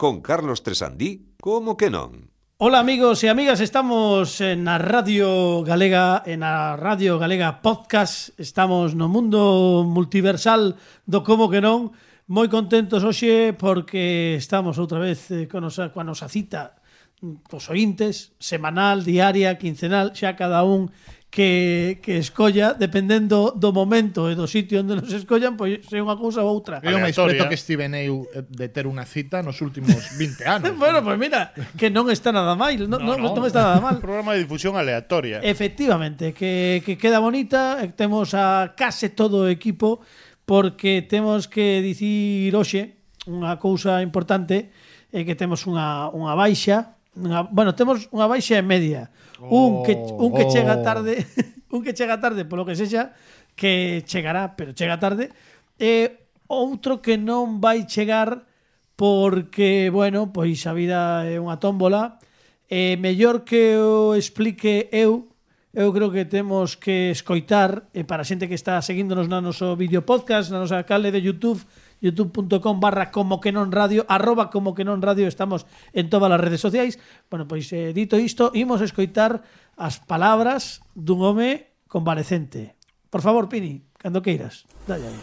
con Carlos Tresandí, como que non? Ola amigos e amigas, estamos na Radio Galega, en a Radio Galega Podcast, estamos no mundo multiversal do como que non, moi contentos hoxe porque estamos outra vez eh, con nosa, con nosa cita mm, os ointes, semanal, diaria, quincenal, xa cada un que, que escolla dependendo do momento e do sitio onde nos escollan, pois é unha cousa ou outra. Eu máis preto que estive eu eh, de ter unha cita nos últimos 20 anos. bueno, pois pues mira, que non está nada mal, non, no, no, no. non está nada mal. programa de difusión aleatoria. Efectivamente, que, que queda bonita, eh, temos a case todo o equipo porque temos que dicir hoxe unha cousa importante, é que temos unha, unha baixa Unha, bueno, temos unha baixa e media. Oh, un que un que oh. chega tarde, un que chega tarde polo que sexa, que chegará, pero chega tarde, e outro que non vai chegar porque, bueno, pois a vida é unha tómbola, e mellor que o explique eu, eu creo que temos que escoitar, e para a xente que está seguíndonos na noso vídeo podcast, na nosa cale de Youtube, youtube.com barra como que non radio arroba como que non radio estamos en todas as redes sociais. Bueno, pois eh, dito isto, imos escoitar as palabras dun home convalecente por favor Pini, cando queiras dai, aí.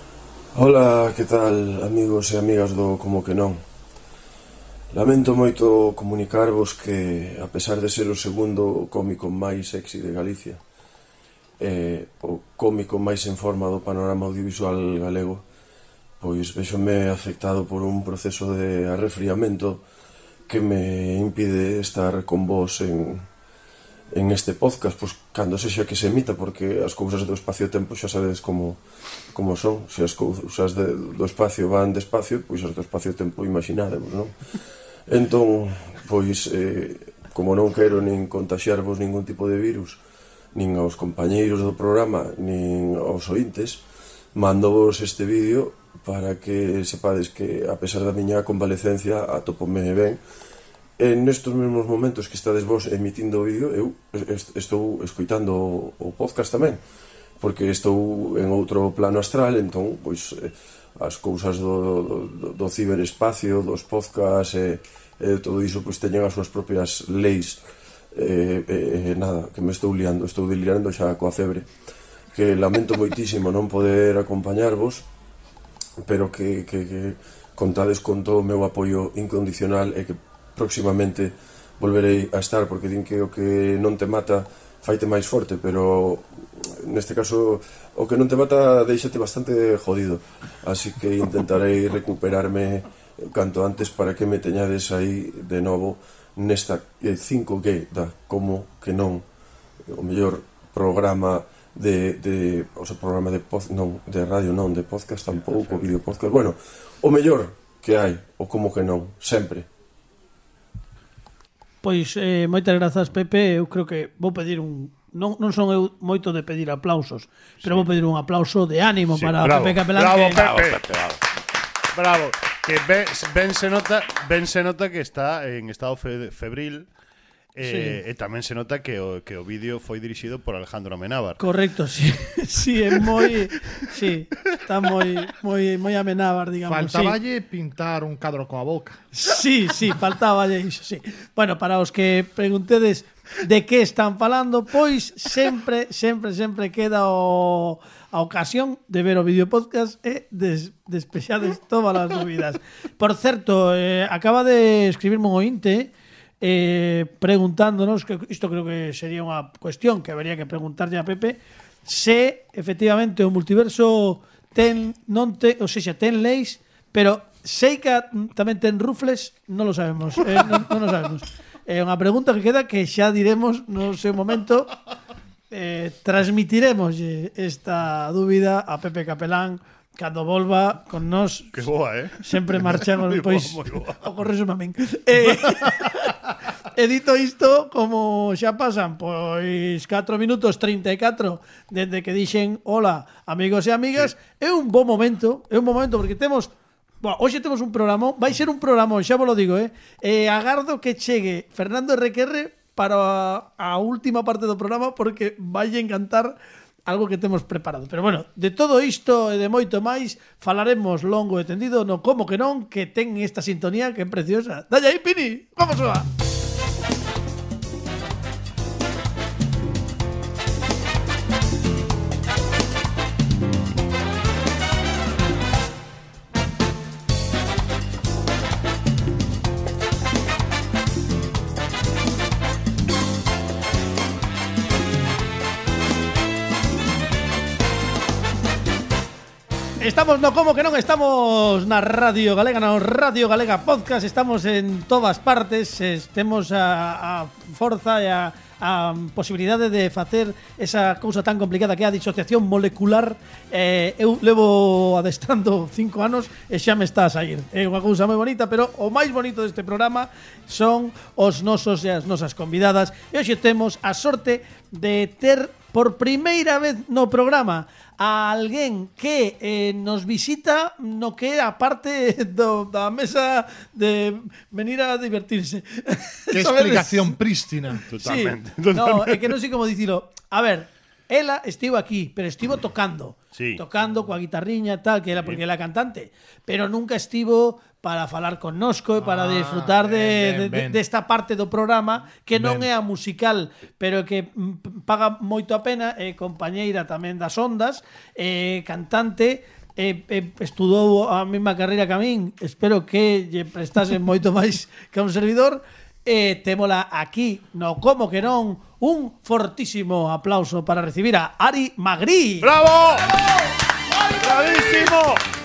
Hola, que tal amigos e amigas do Como que non? Lamento moito comunicarvos que, a pesar de ser o segundo cómico máis sexy de Galicia, eh, o cómico máis en forma do panorama audiovisual galego, pois vexome afectado por un proceso de arrefriamento que me impide estar con vos en, en este podcast, pois cando sexa que se emita, porque as cousas do espacio-tempo xa sabedes como, como son, se as cousas de, do espacio van despacio, pois as do espacio-tempo imaginademos, non? Entón, pois, eh, como non quero nin contaxiarvos ningún tipo de virus, nin aos compañeiros do programa, nin aos ointes, mandovos este vídeo para que sepades que a pesar da miña convalecencia atopome ben. E nestos mesmos momentos que estades vos emitindo o vídeo eu estou escoitando o podcast tamén porque estou en outro plano astral entón pois eh, as cousas do, do, do ciberespacio dos podcast e, e todo iso pois teñen as súas propias leis. E, e, nada, que me estou liando estou delirando xa coa febre que lamento moitísimo non poder acompañarvos pero que, que, que contades con todo o meu apoio incondicional e que próximamente volverei a estar porque din que o que non te mata faite máis forte, pero neste caso o que non te mata deixate bastante jodido. Así que intentarei recuperarme canto antes para que me teñades aí de novo nesta 5G da como que non o mellor programa de, de o sea, programa de pod, non, de radio non, de podcast tampouco, vídeo podcast, bueno, o mellor que hai, o como que non, sempre. Pois, eh, moitas grazas, Pepe, eu creo que vou pedir un non, non son eu moito de pedir aplausos, pero sí. vou pedir un aplauso de ánimo sí, para bravo, Pepe Capelán. Bravo, que... Pepe. Bravo, Pepe, bravo. bravo. Que ben, ben, se nota, ben se nota que está en estado febril, eh, sí. e tamén se nota que o, que o vídeo foi dirixido por Alejandro Amenábar. Correcto, sí. sí, é moi sí, está moi moi moi Amenábar, digamos, Faltaballe sí. pintar un cadro coa boca. Sí, sí, faltaballe iso, sí. Bueno, para os que preguntedes de que están falando, pois sempre, sempre, sempre queda o a ocasión de ver o vídeo podcast e des, despexades todas as dúbidas. Por certo, eh, acaba de escribirme un ointe eh, eh, preguntándonos, que isto creo que sería unha cuestión que habería que preguntarlle a Pepe, se efectivamente o multiverso ten non te, ou seja, ten leis, pero sei que tamén ten rufles, non lo sabemos, eh, non, non lo sabemos. É eh, unha pregunta que queda que xa diremos no seu momento eh, transmitiremos esta dúbida a Pepe Capelán cando volva con nós Que boa, eh? sempre marchamos pois boa, moi a min eh, e dito isto como xa pasan pois 4 minutos 34 dende que dixen hola amigos e amigas sí. é un bo momento é un bo momento porque temos Bueno, hoxe temos un programa, vai ser un programa, xa vos lo digo, eh? eh agardo que chegue Fernando RQR para a, a última parte do programa porque vai encantar algo que temos preparado. Pero bueno, de todo isto e de moito máis falaremos longo e tendido no como que non que ten esta sintonía que é preciosa. Dalle aí, Pini, vamos lá. Estamos, no como que non, estamos na Radio Galega, na Radio Galega Podcast, estamos en todas partes, temos a, a forza e a, a posibilidade de facer esa cousa tan complicada que é a disociación molecular. Eh, eu levo adestrando cinco anos e xa me está a sair. É unha cousa moi bonita, pero o máis bonito deste programa son os nosos e as nosas convidadas. E hoxe temos a sorte de ter por primeira vez no programa a alguén que eh, nos visita no que é a parte do, da mesa de venir a divertirse. Que explicación prístina. Totalmente. Sí. Totalmente. No, é que non sei como dicilo. A ver, ela estivo aquí, pero estivo tocando. Sí. Tocando coa guitarriña e tal, que era porque sí. era cantante. Pero nunca estivo para falar connosco e para ah, disfrutar de, ben, ben. de, desta parte do programa que non ben. é a musical, pero que mm, paga moito a pena, é compañeira tamén das ondas, é cantante, eh, eh, estudou a mesma carreira que a min, espero que lle prestase moito máis que a un servidor, e eh, témola aquí, no como que non, un fortísimo aplauso para recibir a Ari Magri. Bravo! Bravo! Bravísimo!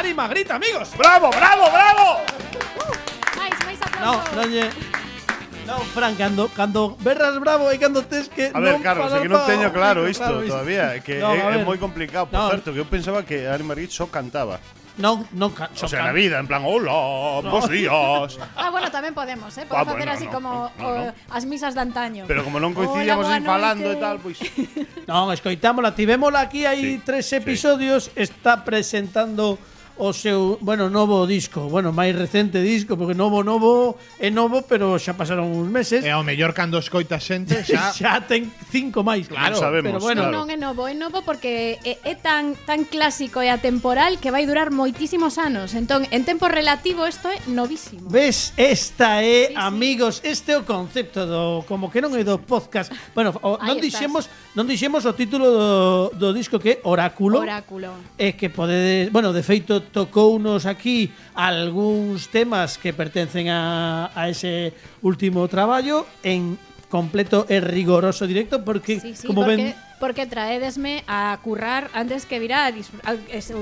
Ari Magrita, amigos. ¡Bravo, bravo, bravo! Mais, No, aplausos. non lle No, Fran, cando, cando berras bravo e cando tes que A ver, non Carlos, é falar que non teño claro Claro, isto todavía, que No, a é, é ver. moi complicado, por No. certo, que eu pensaba que Ari Marguit só cantaba. Non, non, ca- O son sea, na vida, en plan, hola, bons días. Ah, bueno, tamén podemos, eh? Ah, Podemos facer bueno, así no, como no, no. as misas de antaño. Pero como non Hola, coincidíamos boa así falando e noite. tal, pois Non, escoitámola, tivémola aquí hai Sí, tres sí. episodios, está presentando o seu, bueno, novo disco, bueno, máis recente disco, porque novo, novo, é novo, pero xa pasaron uns meses. E ao mellor cando escoita xente xa xa ten cinco máis, claro, non sabemos, pero bueno, claro. non é novo, é novo porque é, é tan tan clásico e atemporal que vai durar moitísimos anos. Entón, en tempo relativo isto é novísimo. Ves, esta é, sí, sí. amigos, este é o concepto do como que non é do podcast. Bueno, o, non estás. dixemos, non dixemos o título do, do disco que é Oráculo. Oráculo. É que podedes, bueno, de feito tocounos aquí algúns temas que pertencen a, a ese último traballo en completo e rigoroso directo porque Sí, sí, como porque, ven porque traédesme a currar antes que vira a, a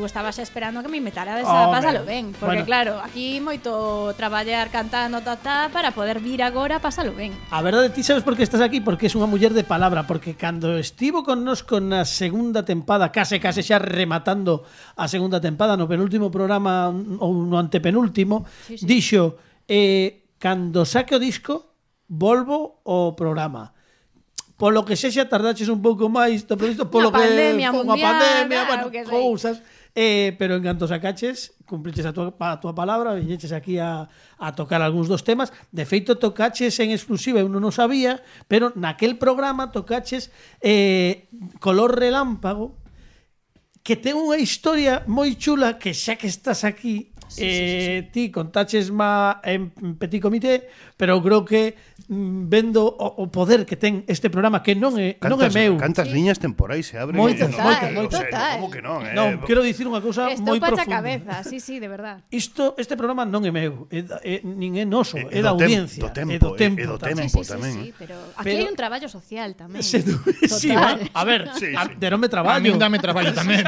estabas esperando que me invitarades oh, a Pásalo Ben, porque bueno. claro, aquí moito traballar cantando ta, ta, para poder vir agora Pásalo Ben. A verdade, ti sabes por que estás aquí? Porque es unha muller de palabra, porque cando estivo connosco na segunda tempada, case case xa rematando a segunda tempada, no penúltimo programa mm, ou no antepenúltimo, sí, sí. dixo, eh, cando saque o disco, volvo o programa polo que sexa tardaches un pouco máis do previsto polo que pandemia unha mundial, pandemia, claro, bueno, cousas. Eh, pero en canto sacaches, cumpliches a tua, a tua palabra, viñeches aquí a, a tocar algúns dos temas. De feito, tocaches en exclusiva, eu non o sabía, pero naquel programa tocaches eh, Color Relámpago, que ten unha historia moi chula que xa que estás aquí Sí, eh, sí, sí, ti contaches má en Petit Comité, pero creo que mm, vendo o, o poder que ten este programa que non é cantas, non é meu. Cantas liñas temporais se abren. Moitas, no, moitas, moitas. O sea, como que non, eh? Non, quero dicir unha cousa moi profunda. cabeza, sí, sí, de verdad. Isto este programa non é meu, é, é nin é noso, é, é, é da audiencia, do tempo, é do tempo, eh, é do tempo sí, sí, tamén. Sí, sí, pero aquí pero, hai un traballo social tamén. Se, Total. Sí, a ver, sí, sí. A, de non me traballo. A min dame traballo tamén.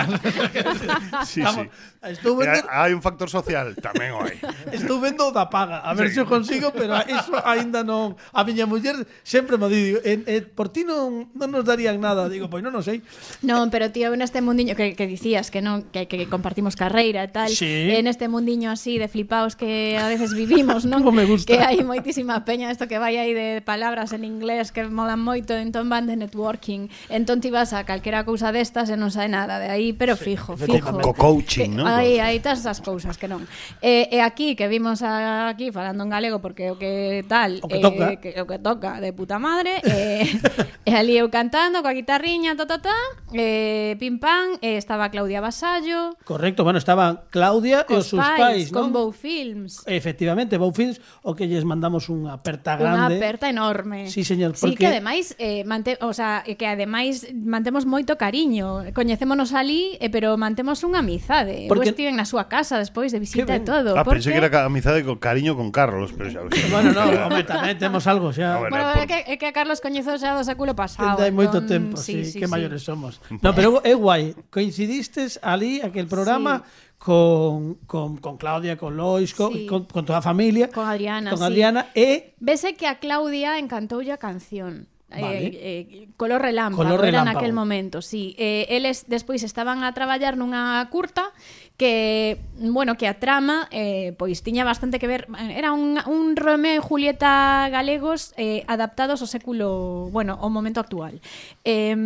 sí, sí. Estou Hai un factor social espacial tamén o hai. Estou vendo da paga, a ver sí. se o consigo, pero iso aínda non. A miña muller sempre me di, en, en, por ti non, non nos darían nada. Digo, pois non, non sei. Non, pero tío, en este mundiño que, que dicías que non que, que compartimos carreira e tal, sí. en este mundiño así de flipaos que a veces vivimos, non? Como me gusta. Que hai moitísima peña isto que vai aí de palabras en inglés que molan moito, entón van de networking. Entón ti vas a calquera cousa destas e non sae nada de aí, pero fijo, sí, fijo. Co-coaching, non? Aí, aí tas esas cousas que non non. E, e aquí, que vimos aquí falando en galego porque o que tal, o que, eh, toca. que, o que toca de puta madre, eh, eh e ali eu cantando coa guitarriña, ta, ta, ta, eh, pim pam, eh, estaba Claudia Basallo. Correcto, bueno, estaba Claudia e os seus pais, con non? Bow Films. Efectivamente, Bow Films, o que lles mandamos unha aperta grande. Unha aperta enorme. Sí, señor, porque... Sí, que ademais, eh, mante... o sea, eh, que ademais mantemos moito cariño. Coñecémonos ali, eh, pero mantemos unha amizade. Porque... Eu estive na súa casa despois de visitar camisita e todo. Ah, porque... pensei que era amizade con cariño con Carlos, pero xa... bueno, no, home, tamén temos algo xa. Ah, bueno, bueno por... é, que, é que a Carlos coñezo xa do século pasado. Dai moito entón... tempo, sí, sí, sí que sí. maiores somos. No, pero é guai, coincidistes ali aquel programa sí. con, con, con Claudia, con Lois, con, sí. con, con toda a familia. Con Adriana, Con Adriana eh. sí. e... Vese que a Claudia encantoulle a canción. Eh, vale. Eh, eh, color relámpago, color relámpago. era naquel momento, sí. Eh, eles despois estaban a traballar nunha curta que, bueno, que a trama eh, pois tiña bastante que ver era un, un Romeo e Julieta galegos eh, adaptados ao século bueno, ao momento actual eh,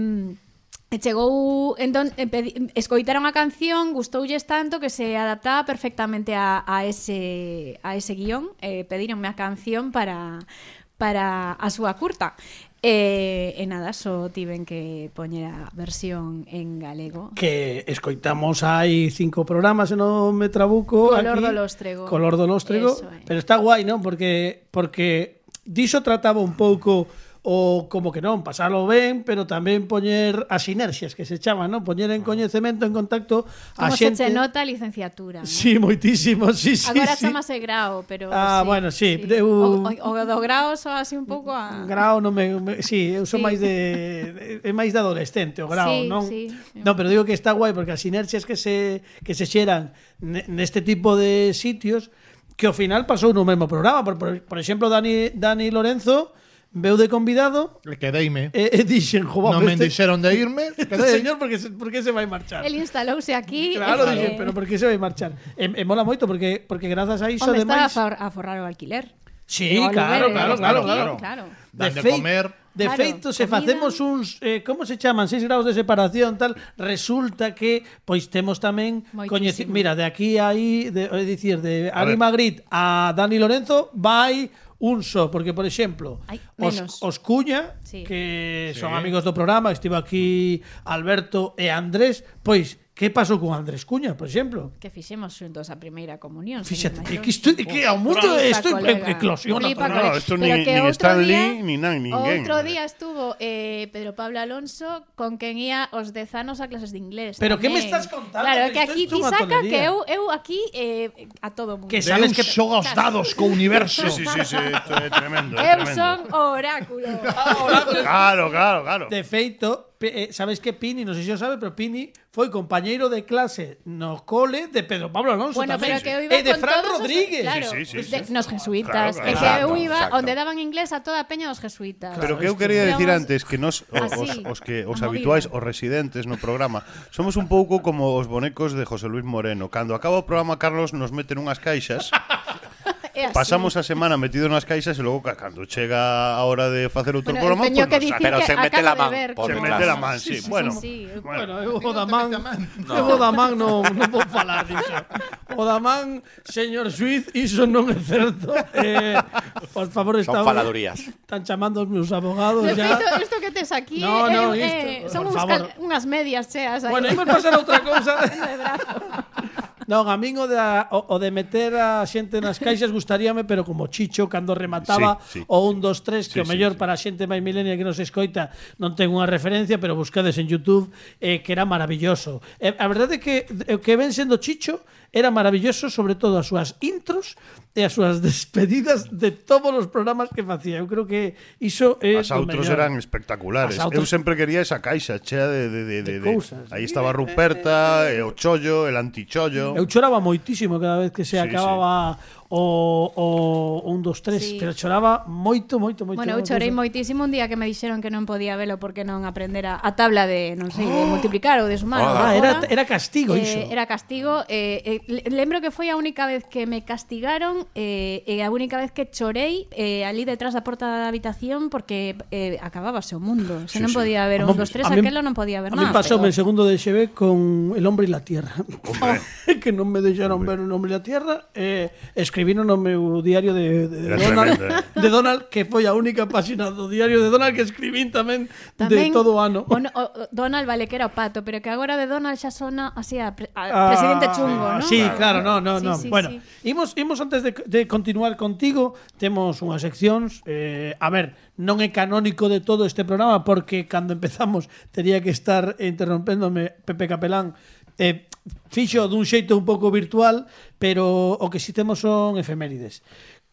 chegou entón eh, escoitaron a canción gustoulles tanto que se adaptaba perfectamente a, a ese a ese guión eh, pedironme a canción para para a súa curta E, e nada, só tiven que poñer a versión en galego. Que escoitamos hai cinco programas e non me trabuco Color aquí, do Lóstrego. Color do Lóstrego. Eso, eh. Pero está guai, non? Porque, porque diso trataba un pouco o como que non, pasalo ben, pero tamén poñer as inercias que se chaman, non? Poñer en ah. coñecemento, en contacto a como xente. Como se che nota a licenciatura. Sí, moitísimo, sí, sí. Agora sí. chamase grao, pero Ah, sí, bueno, sí. sí. Eu... O, o, o do grao só así un pouco a Grao non me, me sí, eu son sí. máis de é máis de adolescente o grao, sí, non? Sí. Non, pero digo que está guai porque as inercias que se que se xeran neste tipo de sitios que ao final pasou no mesmo programa, por, por, por exemplo, Dani Dani Lorenzo veu de convidado quedeime. e, e dixen, jo, non me este, dixeron de irme, este quedei. señor porque se, por que se vai marchar? El instalouse aquí. Claro, e- dixen, pero por que se vai marchar? E, e mola moito porque porque grazas a iso Home, está a, ademais for, a forrar o alquiler. Sí, O claro, aluguer, claro, claro, eh, aquí, claro. claro. Dan de fei- comer. De Claro, feito, se comida. facemos uns, eh, como se chaman, 6 graus de separación, tal, resulta que pois temos tamén coñeci, mira, de aquí a aí, de, é dicir, de Ari. Magritte a Dani Lorenzo vai un só, porque por exemplo, Ai, menos. os, os Cuña, sí. que sí. son amigos do programa, estivo aquí Alberto e Andrés, pois Que pasou con Andrés Cuña, por exemplo? Que fixemos xuntos a primeira comunión. Fíxate, que, que, estoy, que ao mundo Flipa estoy en eclosión. No, no, esto ni, ni Stanley, ni nan, ninguén. Outro día estuvo eh, Pedro Pablo Alonso con quen ía os dezanos a clases de inglés. Pero que me estás contando? Claro, que aquí ti saca que eu, eu aquí eh, a todo mundo. Que sabes que xoga os dados co universo. sí, sí, sí, sí, esto é tremendo. Eu tremendo. son oráculo. Ah, oráculo. Claro, claro, claro. De feito, eh, sabes que Pini, non sei se o sabe, pero Pini foi compañeiro de clase no cole de Pedro Pablo Alonso bueno, tamén. Pero que eu iba e de Fran Rodríguez. Os, claro, sí, sí, sí, de, sí. nos jesuitas. Claro, claro. E que eu iba exacto. onde daban inglés a toda a peña dos jesuitas. Pero que eu quería decir antes que nos o, Así, os, os que os habituais, os residentes no programa, somos un pouco como os bonecos de José Luis Moreno. Cando acaba o programa Carlos nos meten unhas caixas é así. Pasamos a semana metido nas caixas e logo cando chega a hora de facer outro bueno, programa, pues, que nos... pero se mete la man, ver, se mete la man, sí, bueno. Sí, sí. Bueno, eu o da man, no. eu o da man non non vou falar diso. O da man, señor Suiz, iso non é certo. Eh, por favor, está Son faladurías. Están chamando os meus abogados De ya. Feito, isto que tes aquí no, eh, no, eh, isto, eh, son uns cal, unhas medias cheas aí. Bueno, imos pasar a outra cousa. Non, a min o, da, o, o de meter a xente nas caixas gustaríame, pero como Chicho cando remataba sí, sí. o un dos tres que sí, o mellor sí, sí. para a xente máis milenia que nos escoita non ten unha referencia, pero buscades en YouTube eh, que era maravilloso. Eh, a verdade é que o que ven sendo Chicho era maravilloso, sobre todo as súas intros, e as súas despedidas de todos os programas que facía. Eu creo que iso é As outros eran espectaculares. As outros... Eu sempre quería esa caixa chea de de de de, de, cousas, Aí estaba Ruperta, eh, eh, eh, o chollo, el antichollo. Eu choraba moitísimo cada vez que se sí, acababa sí o, o un dos tres, sí. pero choraba moito, moito, moito. Bueno, eu chorei moito. moitísimo un día que me dixeron que non podía velo porque non aprendera a, tabla de, non sei, de ah. multiplicar ou de sumar. Ah, era, era castigo eh, iso. Era castigo. Eh, eh, lembro que foi a única vez que me castigaron eh, e eh, a única vez que chorei eh, ali detrás da porta da habitación porque eh, acabábase o mundo. Se sí, non podía ver un dos tres, aquelo non podía ver nada. A mí pasou pero... el segundo de XB con El hombre y la tierra. que non me deixaron hombre. ver El hombre y la tierra. Eh, escribí escribino no meu diario de, de, Era Donald, tremendo, eh? de Donald que foi a única página do diario de Donald que escribín tamén, tamén de todo o ano. O, o, Donald vale que era o pato, pero que agora de Donald xa sona así a, pre, a ah, presidente chungo, ¿no? Sí, claro, no, no, sí, no. Sí, bueno, sí. imos imos antes de, de continuar contigo, temos unhas seccións eh, a ver, non é canónico de todo este programa porque cando empezamos tería que estar interrompéndome Pepe Capelán eh, fixo dun xeito un pouco virtual, pero o que si temos son efemérides.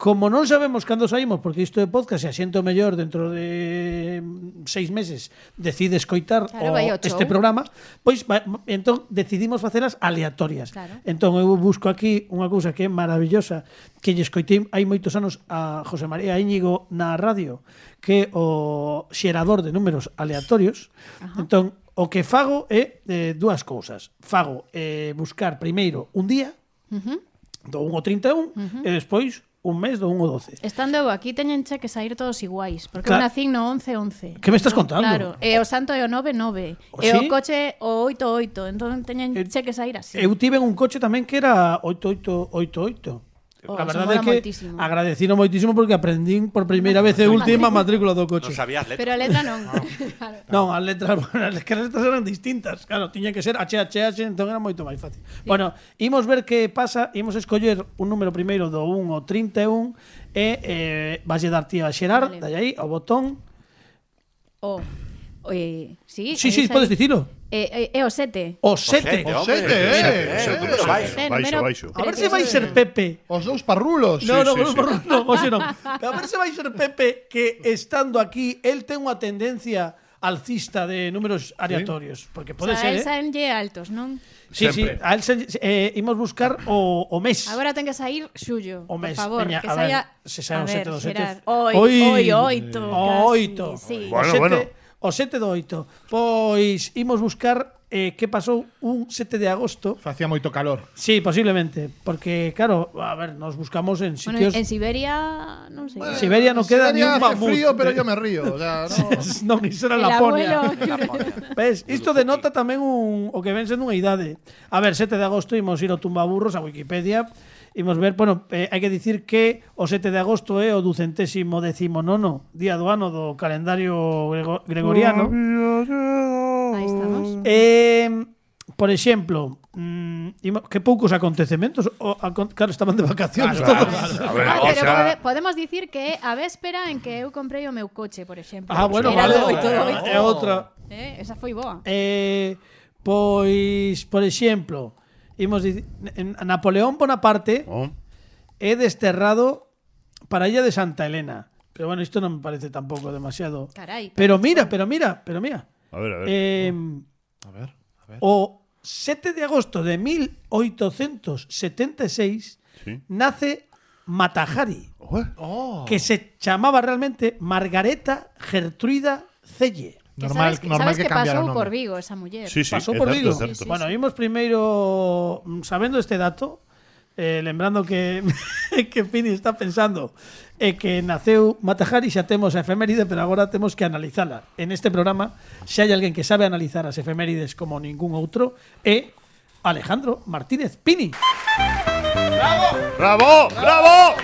Como non sabemos cando saímos, porque isto é podcast e asiento mellor dentro de mm, seis meses decide escoitar claro, o, este programa, pois va, entón decidimos facelas aleatorias. Claro. Entón eu busco aquí unha cousa que é maravillosa, que lle escoitei hai moitos anos a José María Íñigo na radio, que é o xerador de números aleatorios. Ajá. Entón O que fago é eh, dúas cousas. Fago eh, buscar primeiro un día, uh -huh. do 1 ao 31, uh -huh. e despois un mes do 1 ao 12. Estando eu aquí teñen che que sair todos iguais, porque claro. eu nacín no 11 11. Que me estás contando? Claro, e o santo é o 9 9, o e sí? o coche o 8 8, entón teñen eh, che que sair así. Eu tive un coche tamén que era 8888. Oh, a verdade é que moitísimo. agradecino moitísimo porque aprendín por primeira vez e última a matrícula do coche. Non sabías letra. Pero a letra non. non, claro. non as letras, bueno, as que as letras eran distintas. Claro, tiña que ser H, H, H, entón era moito máis fácil. Sí. Bueno, imos ver que pasa, imos escoller un número primeiro do 1 ao 31 e eh, valle dar ti a xerar, vale. dai aí, o botón. O... Oh. Eh, sí, sí, sí, podes dicilo. É, eh, é o 7. O 7, o 7, eh. Baixo, baixo. A ver eh, se vai ser eh, Pepe. Os dous parrulos. No, no, sí, sí, parrulos, sí. no, o sea, no. A ver se vai ser Pepe que estando aquí el ten unha tendencia alcista de números aleatorios, sí. porque pode o sea, ser. A él ¿eh? ye altos, non? Sí, Sempre. sí, a él se, eh, imos buscar o, o mes. Agora ten que sair xullo, o mes. por favor, Peña, que saia... Se saia o 7 do 7. Oi, oito. Oito. Sí. Bueno, o sete, bueno o 7 do 8. Pois imos buscar eh, que pasou un 7 de agosto. Facía moito calor. Sí, posiblemente, porque claro, a ver, nos buscamos en sitios bueno, en Siberia, non sei. Bueno, Siberia non queda Siberia ni un mamut. frío, pero yo me río, o sea, no. non iso era Laponia. Ves, isto denota tamén un o que ven sendo unha idade. A ver, 7 de agosto imos ir ao tumbaburros a Wikipedia imos ver, bueno, eh, hai que dicir que o 7 de agosto é eh, o ducentésimo décimo nono día do ano do calendario grego gregoriano. Aí estamos. Eh, por exemplo, mm, que poucos acontecementos o, a, claro, estaban de vacacións claro, todos. Claro, claro. Ver, ah, pero sea... pode, podemos dicir que é a véspera en que eu comprei o meu coche, por exemplo. Ah, bueno, Era vale. Oito, oito. É outra. Eh, esa foi boa. Eh, pois, por exemplo, imos dicir, en- Napoleón Bonaparte oh, é desterrado para a illa de Santa Elena. Pero bueno, isto non me parece tampouco demasiado. Pero mira, pero mira, pero mira. a ver, a ver. Eh, A ver, a ver. o 7 de agosto de 1876 Sí. nace Matahari, Oh. que se chamaba realmente Margareta Gertruida Celle. Normal, sabes, que- normal sabes que que, pasou por Vigo esa muller. Sí, sí, pasou por Vigo. Bueno, vimos primeiro mm, sabendo este dato, eh, lembrando que que Pini está pensando eh, que naceu Matajari xa temos a efeméride, pero agora temos que analizala. En este programa, se hai alguén que sabe analizar as efemérides como ningún outro, é Alejandro Martínez Pini. ¡Bravo! ¡Bravo!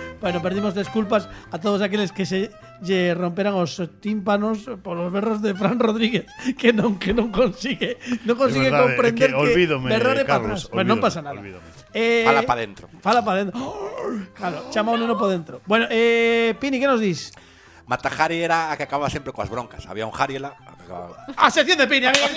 Bueno, perdimos disculpas a todos aqueles que se lle romperan os tímpanos polos berros de Fran Rodríguez, que non que non consigue, non consigue comprender que olvídome, berrore pa Carlos, atrás. Bueno, non olvídome, pasa nada. olvídome. Eh, Fala pa dentro. Fala pa dentro. Claro, chama un neno pa dentro. Bueno, eh, Pini, que nos dis? Matajari era a que acababa sempre coas broncas. Había un Jariela que acababa... A sección de Pini, amigo.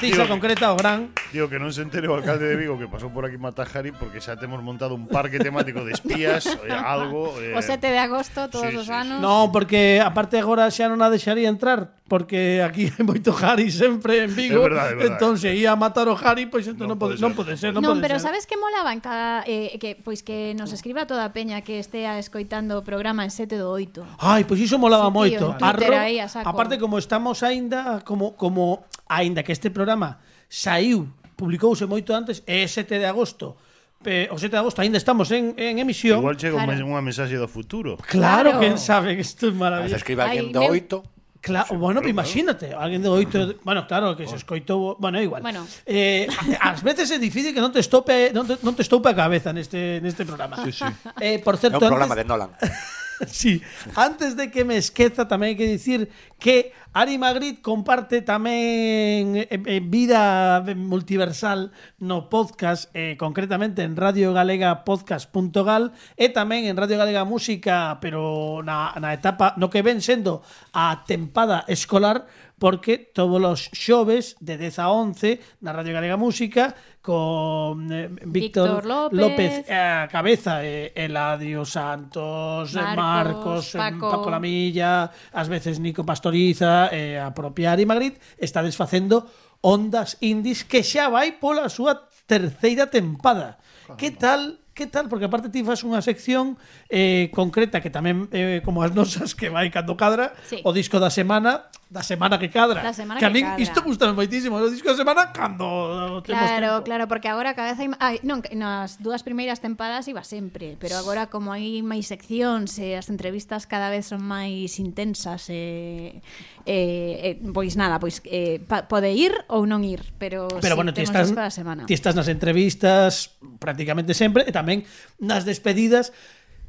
Concisa, concreta o gran. Digo que non se entere o alcalde de Vigo que pasou por aquí Matajari porque xa temos montado un parque temático de espías, eh, algo... Eh, O 7 de agosto, todos sí, os sí, anos. No, porque aparte agora xa non a deixaría entrar porque aquí hai moito Harry sempre en Vigo. É verdade, é verdade. entón se ia a matar o Harry, pois entón non, Non pode, non ser. pode ser, non, Non, pero ser. sabes que molaba en cada eh, que pois que nos escriba toda a peña que estea escoitando o programa en 7 do 8. Ai, pois iso molaba Sí, tío, moito. Twitter Arro- aí aparte como estamos aínda como como aínda que este programa saiu, publicouse moito antes, é 7 de agosto, eh, o 7 de agosto aínda estamos en, en emisión. Igual chega claro. unha mensaxe do futuro. Claro, claro. quen sabe que isto é maravilloso. escribe alguén do 8. Claro, bueno, pero imagínate, alguén de oito, bueno, claro, que se escoitou, bueno, igual. Bueno. Eh, ás veces é difícil que non te estope, non te, non te estope a cabeza neste neste programa. Sí, sí. Eh, por certo, é un programa antes... de Nolan. sí, antes de que me esqueza tamén hai que dicir que Ari Magritte comparte tamén eh, eh, vida multiversal no podcast, eh, concretamente en Radio Galega Podcast.gal e tamén en Radio Galega Música, pero na, na etapa no que ven sendo a tempada escolar, porque todos os xoves de 10 a 11 na Radio Galega Música con eh, Víctor, Víctor, López, López eh, a cabeza, eh, Eladio Santos, eh, Marcos, Marcos eh, Paco. Paco. Lamilla, ás veces Nico Pastoriza, eh, a propia Ari Magritte, está desfacendo Ondas Indies que xa vai pola súa terceira tempada. Que tal? Que tal? Porque aparte ti faz unha sección eh, concreta que tamén eh, como as nosas que vai cando cadra sí. o disco da semana da semana que cadra da semana que, que a min cadra. isto gustame moitísimo o disco da semana cando claro, tempo. claro, porque agora cada vez hai, ai, non, nas dúas primeiras tempadas iba sempre pero agora como hai máis seccións e as entrevistas cada vez son máis intensas e eh, eh, eh, pois nada, pois eh, pa, pode ir ou non ir pero, pero sí, bueno, ti estás, ti estás nas entrevistas prácticamente sempre e tamén nas despedidas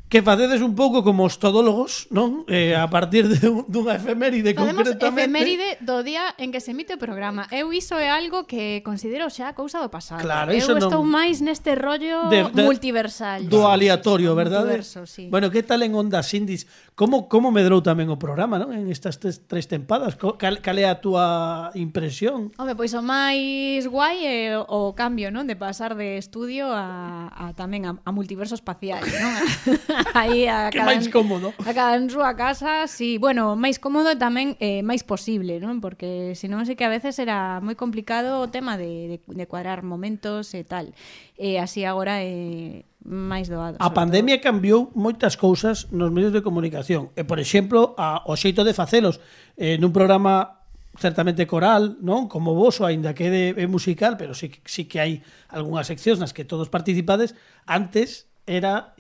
que facedes un pouco como os todólogos, non? Eh, a partir de un, dunha efeméride Podemos concretamente. efeméride do día en que se emite o programa. Eu iso é algo que considero xa cousa do pasado. Claro, Eu estou non... máis neste rollo de, de, multiversal. Do aleatorio, verdade? Multiverso, sí. Bueno, que tal en Ondas Indies? Como, como medrou tamén o programa, non? En estas tres, tres tempadas. Cal, cal é a túa impresión? Home, pois o máis guai é o cambio, non? De pasar de estudio a, a tamén a, a multiverso espacial, non? Aí a que cada... máis cómodo. A cada en súa casa, sí. Bueno, máis cómodo e tamén eh, máis posible, non? Porque senón sei que a veces era moi complicado o tema de, de, de cuadrar momentos e tal. Eh, así agora... Eh, máis doado. A pandemia todo. cambiou moitas cousas nos medios de comunicación. E, por exemplo, a, o xeito de facelos eh, nun programa certamente coral, non? Como vos, aínda que de, é musical, pero sí, sí que hai algunhas seccións nas que todos participades, antes era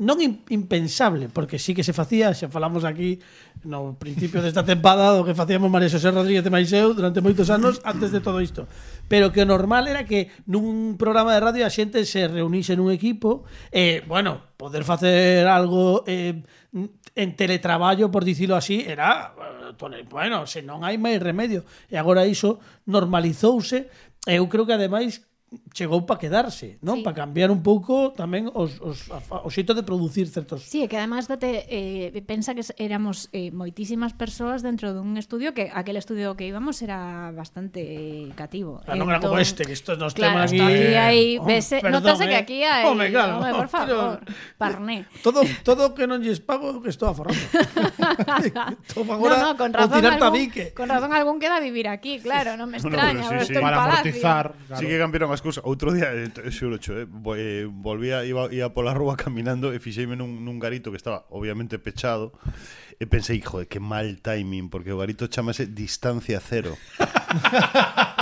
non impensable, porque sí que se facía, xa falamos aquí no principio desta tempada do que facíamos María Xosé Rodríguez de Maiseu durante moitos anos antes de todo isto pero que o normal era que nun programa de radio a xente se reunise nun equipo e, eh, bueno, poder facer algo eh, en teletraballo, por dicilo así, era eh, bueno, se non hai máis remedio. E agora iso normalizouse, eu creo que ademais chegou para quedarse, non? Sí. Para cambiar un pouco tamén os, os, o xeito de producir certos... Sí, que además date, eh, pensa que éramos eh, moitísimas persoas dentro dun estudio que aquel estudio que íbamos era bastante eh, cativo. Claro, non era como entón, este, que estos nos claro, temas aquí... Oh, eh, eh. aquí hai... Oh, vese, perdón, notase eh? que aquí hai... Home, claro, home, por favor, pero... parné. Todo, todo que non lles pago que estou aforrando. Toma agora no, no, con razón tirar algún, tabique. Con razón algún queda vivir aquí, claro, non me extraña. No, no, sí, sí, para amortizar. Claro. Sí que cambiaron as cousas. Outro día, eh, t- xuro cho, eh, vo- eh, volvía, iba, iba pola rúa caminando e fixeime nun, nun garito que estaba obviamente pechado e pensei, joder, que mal timing, porque o garito chamase Distancia Cero.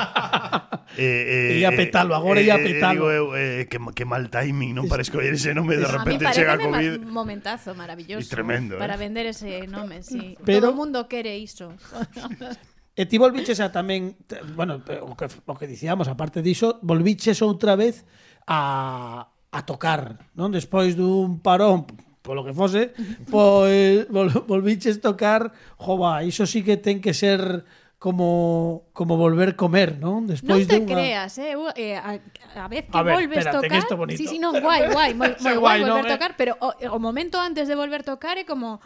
eh, Ia petalo, agora ia petalo. Digo eu, eh, que, que mal timing, non para escoller ese nome, de A repente chega a Covid. ma- momentazo maravilloso. Y tremendo, Para eh. vender ese nome, sí. Pero- Todo o mundo quere iso. E ti volviches a tamén, bueno, o que, o que dicíamos, aparte diso, volviches outra vez a, a tocar, non? Despois dun parón, polo que fose, pois vol, volviches tocar, jova, iso sí que ten que ser como como volver comer, non? Despois non te de creas, eh, eu, eh a, a vez que a ver, volves espérate, tocar, que isto bonito. sí, sí, non, guai, guai, moi, moi guai, guai volver no, eh? tocar, eh? pero o, o momento antes de volver tocar é como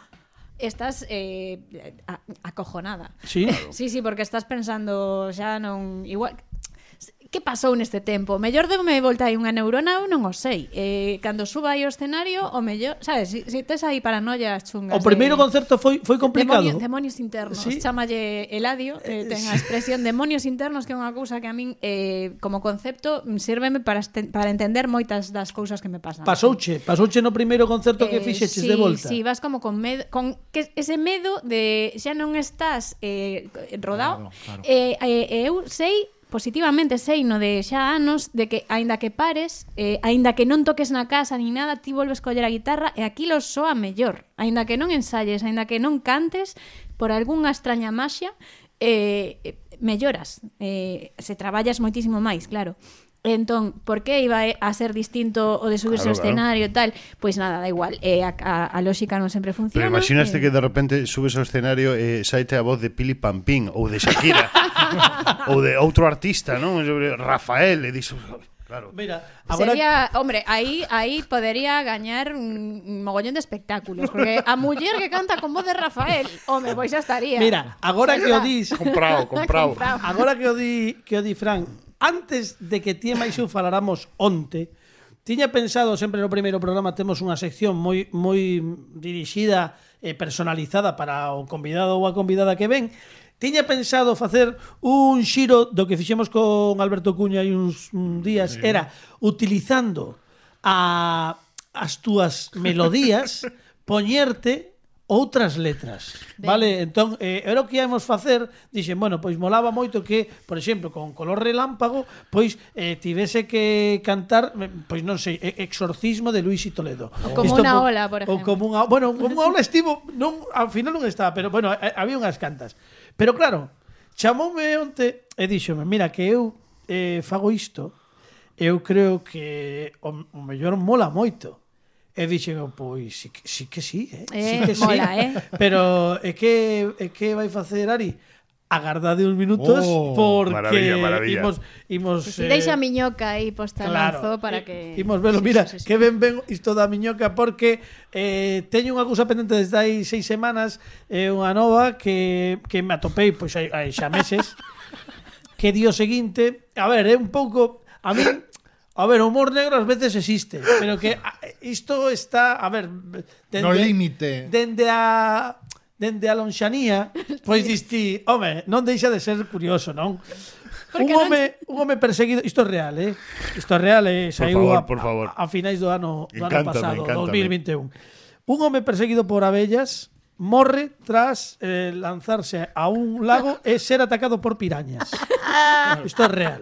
estás eh, acojonada. Sí. Sí, sí, porque estás pensando xa non igual que pasou neste tempo? Mellor de me volta aí unha neurona, eu non o sei. Eh, cando suba aí o escenario, o mellor, sabes, si, si tes aí paranoias chungas. O primeiro de, concerto foi foi complicado. Demonio, demonios internos, sí. chamalle Eladio, eh, ten a expresión demonios internos que é unha cousa que a min eh, como concepto sírveme para este, para entender moitas das cousas que me pasan. Pasouche, pasouche no primeiro concerto eh, que fixeches sí, de volta. Sí, vas como con medo, con que ese medo de xa non estás eh, rodado. Claro, claro. Eh, eh, eu sei positivamente sei no de xa anos de que aínda que pares, eh, aínda que non toques na casa ni nada, ti volves coller a guitarra e aquilo soa mellor. Aínda que non ensalles, aínda que non cantes, por algunha extraña maxia, eh, eh, melloras, eh, se traballas moitísimo máis, claro. Entón, por que iba a ser distinto o de subirse claro, ao escenario claro. tal? Pois nada, da igual, eh, a, a, a lógica non sempre funciona. Pero imaginaste eh... que de repente subes ao escenario e eh, saite a voz de Pili Pampín ou de Shakira ou de outro artista, non? Rafael, e dixo... Claro. Mira, agora... Sería, hombre, aí aí podería gañar un mogollón de espectáculos, porque a muller que canta con voz de Rafael, home, pois xa estaría. Mira, agora que o dis, comprado, comprado. comprado. Agora que o di, que o di Fran, antes de que ti e Maixu faláramos onte, tiña pensado, sempre no primeiro programa temos unha sección moi moi dirixida e personalizada para o convidado ou a convidada que ven, tiña pensado facer un xiro do que fixemos con Alberto Cuña hai uns días, era utilizando a as túas melodías poñerte outras letras. Ben. Vale, entón, eh, era o que íamos facer, dixen, bueno, pois molaba moito que, por exemplo, con color relámpago, pois eh, tivese que cantar, eh, pois non sei, Exorcismo de Luis y Toledo. Ou como unha ola, por exemplo. Ou como unha, bueno, como unha ola estivo, non, ao final non estaba, pero bueno, eh, había unhas cantas. Pero claro, chamoume onte e díxome, mira que eu eh, fago isto, eu creo que o, o mellor mola moito E dixen, pois, sí, sí que sí, eh? eh sí que mola, sí. eh? Pero é que, é que vai facer Ari? agardade uns minutos oh, porque maravilla, maravilla. imos imos pues, eh, a miñoca aí posta claro, para que imos velo, mira, sí, sí, sí. que ben ben isto da miñoca porque eh, teño unha cousa pendente desde hai seis semanas, eh, unha nova que, que me atopei pois hai, hai xa meses que dio seguinte, a ver, é eh, un pouco a mí A ver, o humor negro ás veces existe, pero que isto está, a ver, dende, no límite. Dende a dende a lonxanía, pois disti, home, non deixa de ser curioso, non? Porque un home, non... un home perseguido, isto é real, eh? Isto é real, eh? Saiu por favor, a, por favor. A, a finais do ano, do encántame, ano pasado, encántame. 2021. Un home perseguido por abellas morre tras eh, lanzarse a un lago e ser atacado por pirañas. Isto é real.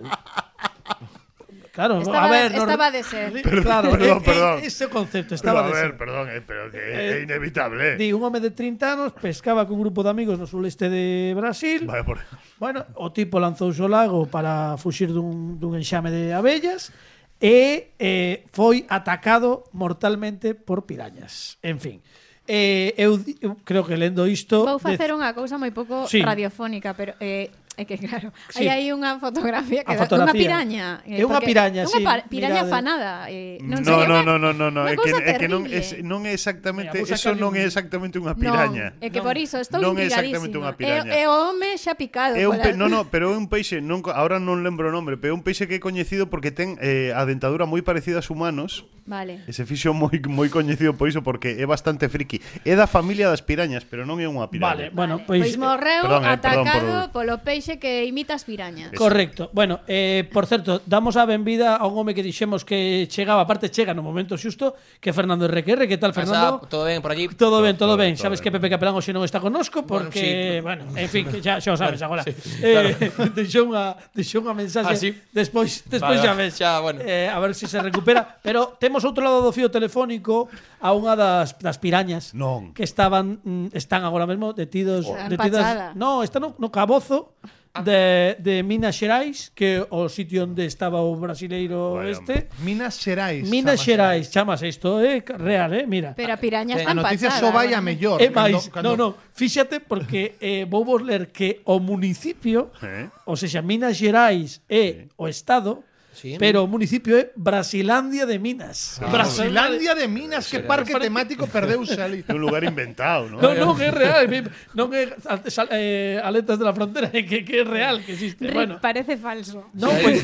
Claro, estaba, a ver, estaba no... de ser. Perdón, claro, perdón, eh, perdón. ese concepto estaba pero, a de ver, ser. perdón, eh, pero que eh, é inevitable. Di, un home de 30 anos pescaba con un grupo de amigos no suleste de Brasil. Vale, por... Bueno, o tipo lanzou o lago para fuxir dun, dun enxame de abellas e eh, foi atacado mortalmente por pirañas. En fin. Eh, eu, eu creo que lendo isto Vou facer de... unha cousa moi pouco sí. radiofónica, pero eh, É que claro, sí. aí hai unha fotografía que fotografía. dunha piraña. Eh, é unha piraña, sí. Unha piraña mirade. fanada. Eh, non no, sei, no, no, no, no, no, é que, é que non, é, non é exactamente, Mira, eso non é exactamente unha piraña. Non, é que por iso estou non intrigadísima. Non é exactamente unha piraña. É, o home xa picado. É un pe, no, no, pero é un peixe, non, ahora non lembro o nome, pero é un peixe que é coñecido porque ten eh, a dentadura moi parecida aos humanos. Vale. Ese fixo moi moi coñecido por iso porque é bastante friki. É da familia das pirañas, pero non é unha piraña. Vale, bueno, pois, pois morreu perdón, eh, atacado perdón por... polo peixe peche que imitas pirañas. Correcto. Bueno, eh, por certo, damos a benvida a un home que dixemos que chegaba, aparte chega no momento xusto, que é Fernando Requerre. Que tal, Fernando? Pasa, todo ben por allí? Todo ben, todo, todo ben. Todo Sabes todo que Pepe Capelán hoxe non está connosco porque, bueno, sí. bueno en fin, xa, xa o sabes agora. Sí, eh, claro. eh, deixou unha, deixou unha mensaxe. Ah, sí? Despois, despois vale, xa ves. Xa, bueno. Eh, a ver se si se recupera. Pero temos outro lado do fío telefónico a unha das, das pirañas non. que estaban mm, están agora mesmo detidos, oh. detidas. No, están no, no Cabozo Ah. de, de Minas Xerais, que é o sitio onde estaba o brasileiro bueno, este. Minas Xerais. Minas Xerais, chamas isto, é eh? real, eh? Mira. Pero a piraña eh, está pasada. A noticia só vai a mellor. É máis, cando, no, no, fíxate porque eh, vou vos ler que o municipio, eh? ou seja, Minas Xerais é eh. o estado, Sí. pero municipio é Brasilandia de Minas. Brasilandia de Minas, que parque temático perdeuse ali. Un lugar inventado, ¿no? Non, non é real, non é eh, aletas de la frontera, que, que é real, que existe. Bueno, parece falso. non, pois,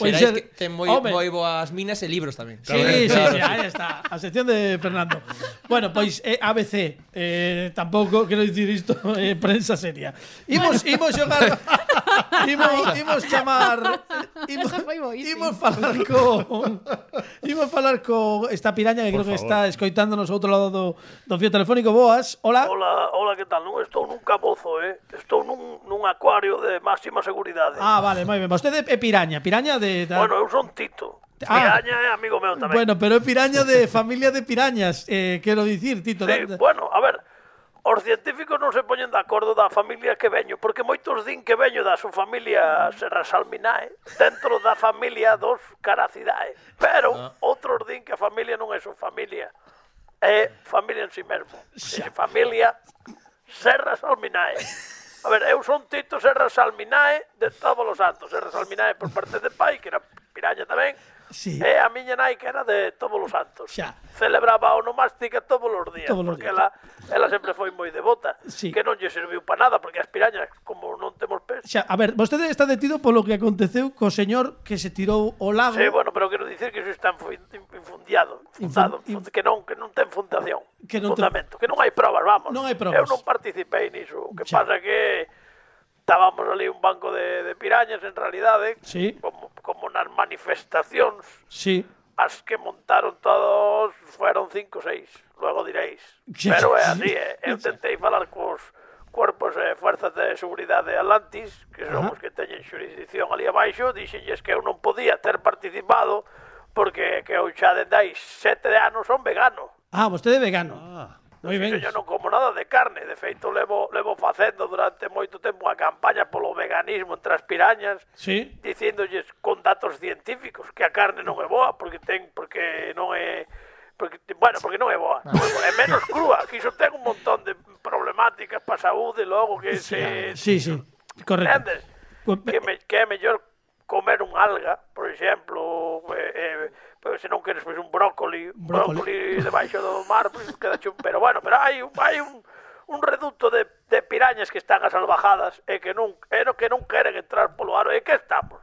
pois Será ser, que ten moi, home, moi boas minas e libros tamén. Sí, sí, sí, aí está. A sección de Fernando. Bueno, pois é ABC. Eh, tampouco quero dicir isto é prensa seria. Imos imos xogar imos imos chamar. Imos falar con Imos falar con esta piraña que Por creo favor. que está escoitándonos outro lado do, do fío telefónico. Boas, hola. Hola, hola, que tal? Non estou nun cabozo, eh? Estou nun, nun acuario de máxima seguridade. Ah, vale, moi ben. Vostede é piraña, piraña de... Da... Bueno, eu son Tito. Ah, piraña é amigo meu tamén. Bueno, pero é piraña de familia de pirañas, eh, quero dicir, Tito. Sí, da... bueno, a ver, os científicos non se poñen de acordo da familia que veño, porque moitos din que veño da súa familia Serrasalminae, dentro da familia dos Caracidae. Pero ah. outros din que a familia non é súa familia, é familia en si sí mesmo. É familia Serrasalminae. A ver, eu son Tito Serra Salminae de Tábolo Santos, Serrasalminae por parte de pai, que era piraña tamén, sí. e a miña nai que era de todos os santos. Xa. Celebraba a onomástica todos os días, todos os porque días. ela, ela sempre foi moi devota, sí. que non lle serviu para nada, porque as pirañas, como non temos pés... Xa, a ver, vostede está detido polo que aconteceu co señor que se tirou o lago... Sí, bueno, pero quero dicir que iso está infundiado, fundado, Infun... que non, que non ten fundación, que non fundamento, ten... que non hai probas, vamos. Non hai probas. Eu non participei niso, o que Xa. pasa que estábamos ali un banco de, de pirañas en realidade, sí. como, como nas manifestacións. Sí. As que montaron todos fueron cinco ou seis, luego diréis. Sí, Pero é así, eh? eu tentei falar cos cuerpos e fuerzas de seguridade Atlantis, que son os que teñen xurisdicción ali abaixo, dixenlles que eu non podía ter participado porque que eu xa dende hai sete anos son vegano. Ah, vostede é vegano. Ah. Moi ben. Eu non como nada de carne, de feito levo, levo facendo durante moito tempo a campaña polo veganismo entre as pirañas, sí. dicíndolles con datos científicos que a carne non é boa porque ten porque non é porque, bueno, porque non é boa. Ah. É menos crúa, que iso ten un montón de problemáticas para a saúde logo que sí, se... Sí, sí, correcto. Entendes? Que, me, que é mellor comer un alga, por exemplo, eh, eh, se non queres pois un brócoli, un brócoli, brócoli debaixo do mar, pois queda chun, pero bueno, pero hai un hai un un reducto de, de pirañas que están asalvajadas e que non e no que non queren entrar polo aro, e que estamos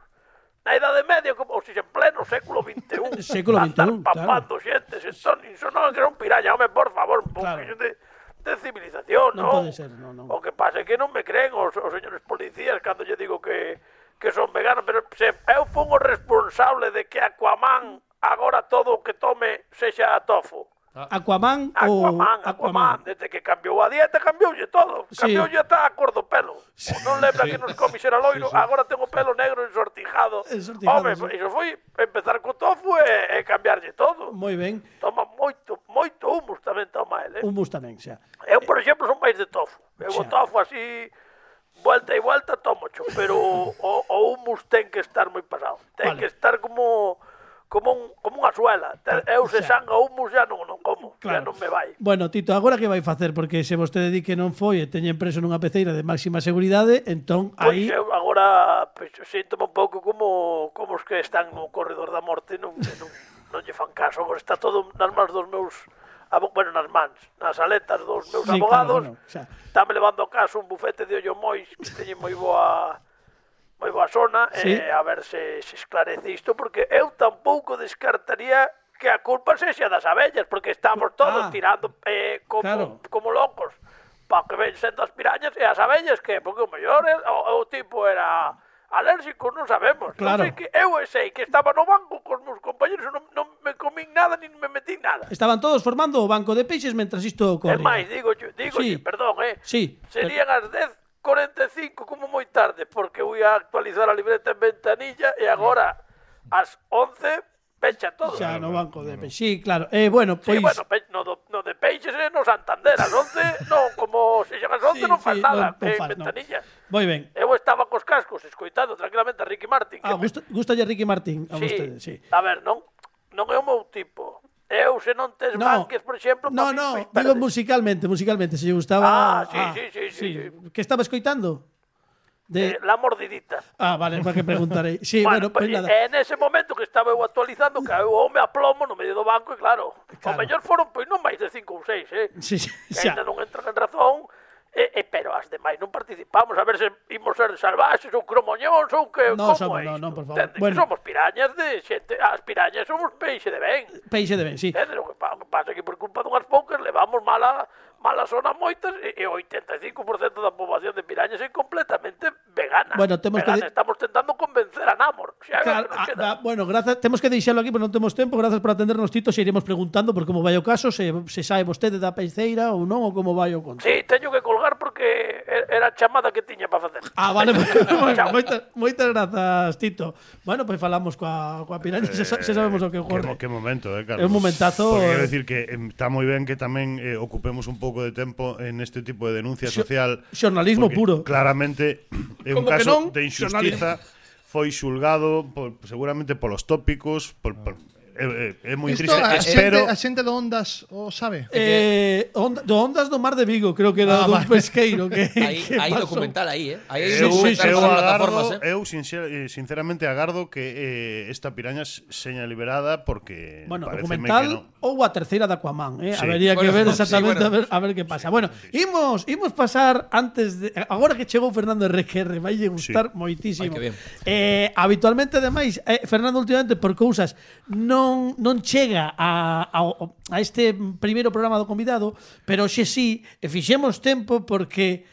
na Idade Media, como se en pleno século XXI, século XXI, papando claro. xente, se son insonados que son piraña, home, por favor, un claro. de, de civilización, non? Non pode ser, non, non. O que pasa é que non me creen os, os señores policías cando lle digo que que son veganos, pero se eu fun o responsable de que Aquaman agora todo o que tome sexa tofu. Aquaman, Aquaman ou Aquaman, Aquaman, desde que cambiou a dieta, cambioulle todo. Sí. Cambioulle ata a cor do pelo. Sí. Non lembra sí. que nos comis era loiro, sí, sí. agora ten o pelo negro ensortijado. ensortijado Home, sí. iso foi empezar co tofu e, e cambiarlle todo. Moi ben. Toma moito, moito humus tamén toma ele. Eh? Humus tamén, xa. Eu, por exemplo, son máis de tofu. Eu o tofu así vuelta e vuelta tómocho, pero o, o humus ten que estar moi pasado. Ten vale. que estar como como un, como unha suela. Eu se xa. sanga humus xa non, non como, claro. xa non me vai. Bueno, Tito, agora que vai facer? Porque se vostede di que non foi e teñen preso nunha peceira de máxima seguridade, entón pois aí... Pois eu agora pues, síntome un pouco como, como os que están no corredor da morte, non, non, non lle fan caso, agora está todo nas mans dos meus Ah, bueno, nas mans, nas aletas dos meus sí, abogados. Claro, bueno, xa. Están levando caso un bufete de ollo mois, que teñen moi boa moi boa zona, sí. e a ver se, se esclarece isto, porque eu tampouco descartaría que a culpa sexa das abellas, porque estamos todos ah, tirando eh, como, claro. como locos para que ven sendo as pirañas e as abellas que, porque o mellor o, o tipo era alérxicos non sabemos. Claro. Non sei que eu sei que estaba no banco cos meus compañeros, non, non me comín nada nin me metí nada. Estaban todos formando o banco de peixes mentras isto ocorría. É máis, digo, digo, sí. perdón, eh. Sí. Serían as 10.45 como moi tarde, porque voy a actualizar a libreta en ventanilla e agora ás 11 pecha todo. Xa, no Banco de Peixe. Sí, claro. Eh, bueno, pois... Sí, bueno, pe... no, do, no de Peixes e no Santander. As 11, non, como se chegas as 11 sí, non faz sí, nada. Non, eh, faz, ventanilla. No. Moi ben. Eu estaba cos cascos escoitando tranquilamente a Ricky Martin. Ah, gusta, me... gusta Ricky Martin a sí, vostede, sí. A ver, non, non é o meu tipo. Eu, se non tes no. banques, por exemplo... No, no, digo musicalmente, musicalmente, se lle gustaba... Ah, sí, ah, sí, sí, sí, sí, sí. Que estaba escoitando? De... Eh, la mordidita. Ah, vale, para que preguntarei. Sí, bueno, bueno pues, nada. E nese momento que estaba eu actualizando, caeu o home a plomo no medio do banco e claro, claro. o mellor foron pois non máis de cinco ou seis, eh? Sí, sí, xa. Ainda non entran en razón, E, e, pero as demais non participamos a ver se imos ser salvaxes ou cromoñóns ou que no, como somos, é isto? No, por favor. Tende, bueno. somos pirañas de xente, as pirañas somos peixe de ben. Peixe de ben, sí. Tende, o que, pa, o que pasa é que por culpa dunhas poucas levamos mala malas zona moitas e, e 85% da poboación de Pirañas é completamente vegana. Bueno, temos vegana. que de... estamos tentando convencer a Namor. Xa Cal... Ah, a, a, ah, bueno, grazas, temos que deixalo aquí porque non temos tempo. Grazas por atendernos, Tito, se iremos preguntando por como vai o caso, se se sabe vostede da peixeira ou non ou como vai o conto. Sí, teño que colgar porque que era a chamada que tiña para facer. Ah, vale. bueno, moitas, moitas grazas, Tito. Bueno, pois pues falamos coa, coa Piraña, eh, se, se sabemos o que ocorre. Que, que momento, eh, Carlos. É un momentazo. Porque quero decir que está moi ben que tamén eh, ocupemos un pouco de tempo en este tipo de denuncia Xo social. Xornalismo puro. Claramente é un Como caso non, de injustiza. Xornalismo. Foi xulgado por, seguramente polos tópicos, por, por, é, é moi triste. A Espero... Xente, a xente do Ondas o sabe? Eh, onda, do Ondas do Mar de Vigo, creo que era ah, dun pesqueiro. Que, aí, que hai documental aí, eh? Aí hai eu, documental eu, agardo, eh? eu sincer, eh, sinceramente agardo que eh, esta piraña seña liberada porque bueno, documental que no. ou a terceira da Aquaman, eh? Sí. Habería bueno, que ver exactamente sí, bueno. a, ver, a ver que pasa. Sí, bueno, sí. imos, imos pasar antes de... Agora que chegou Fernando RQR, vai lle gustar sí. moitísimo. Ay, eh, habitualmente, ademais, eh, Fernando últimamente por cousas non non, non chega a, a, a este primeiro programa do convidado, pero xe sí, e fixemos tempo porque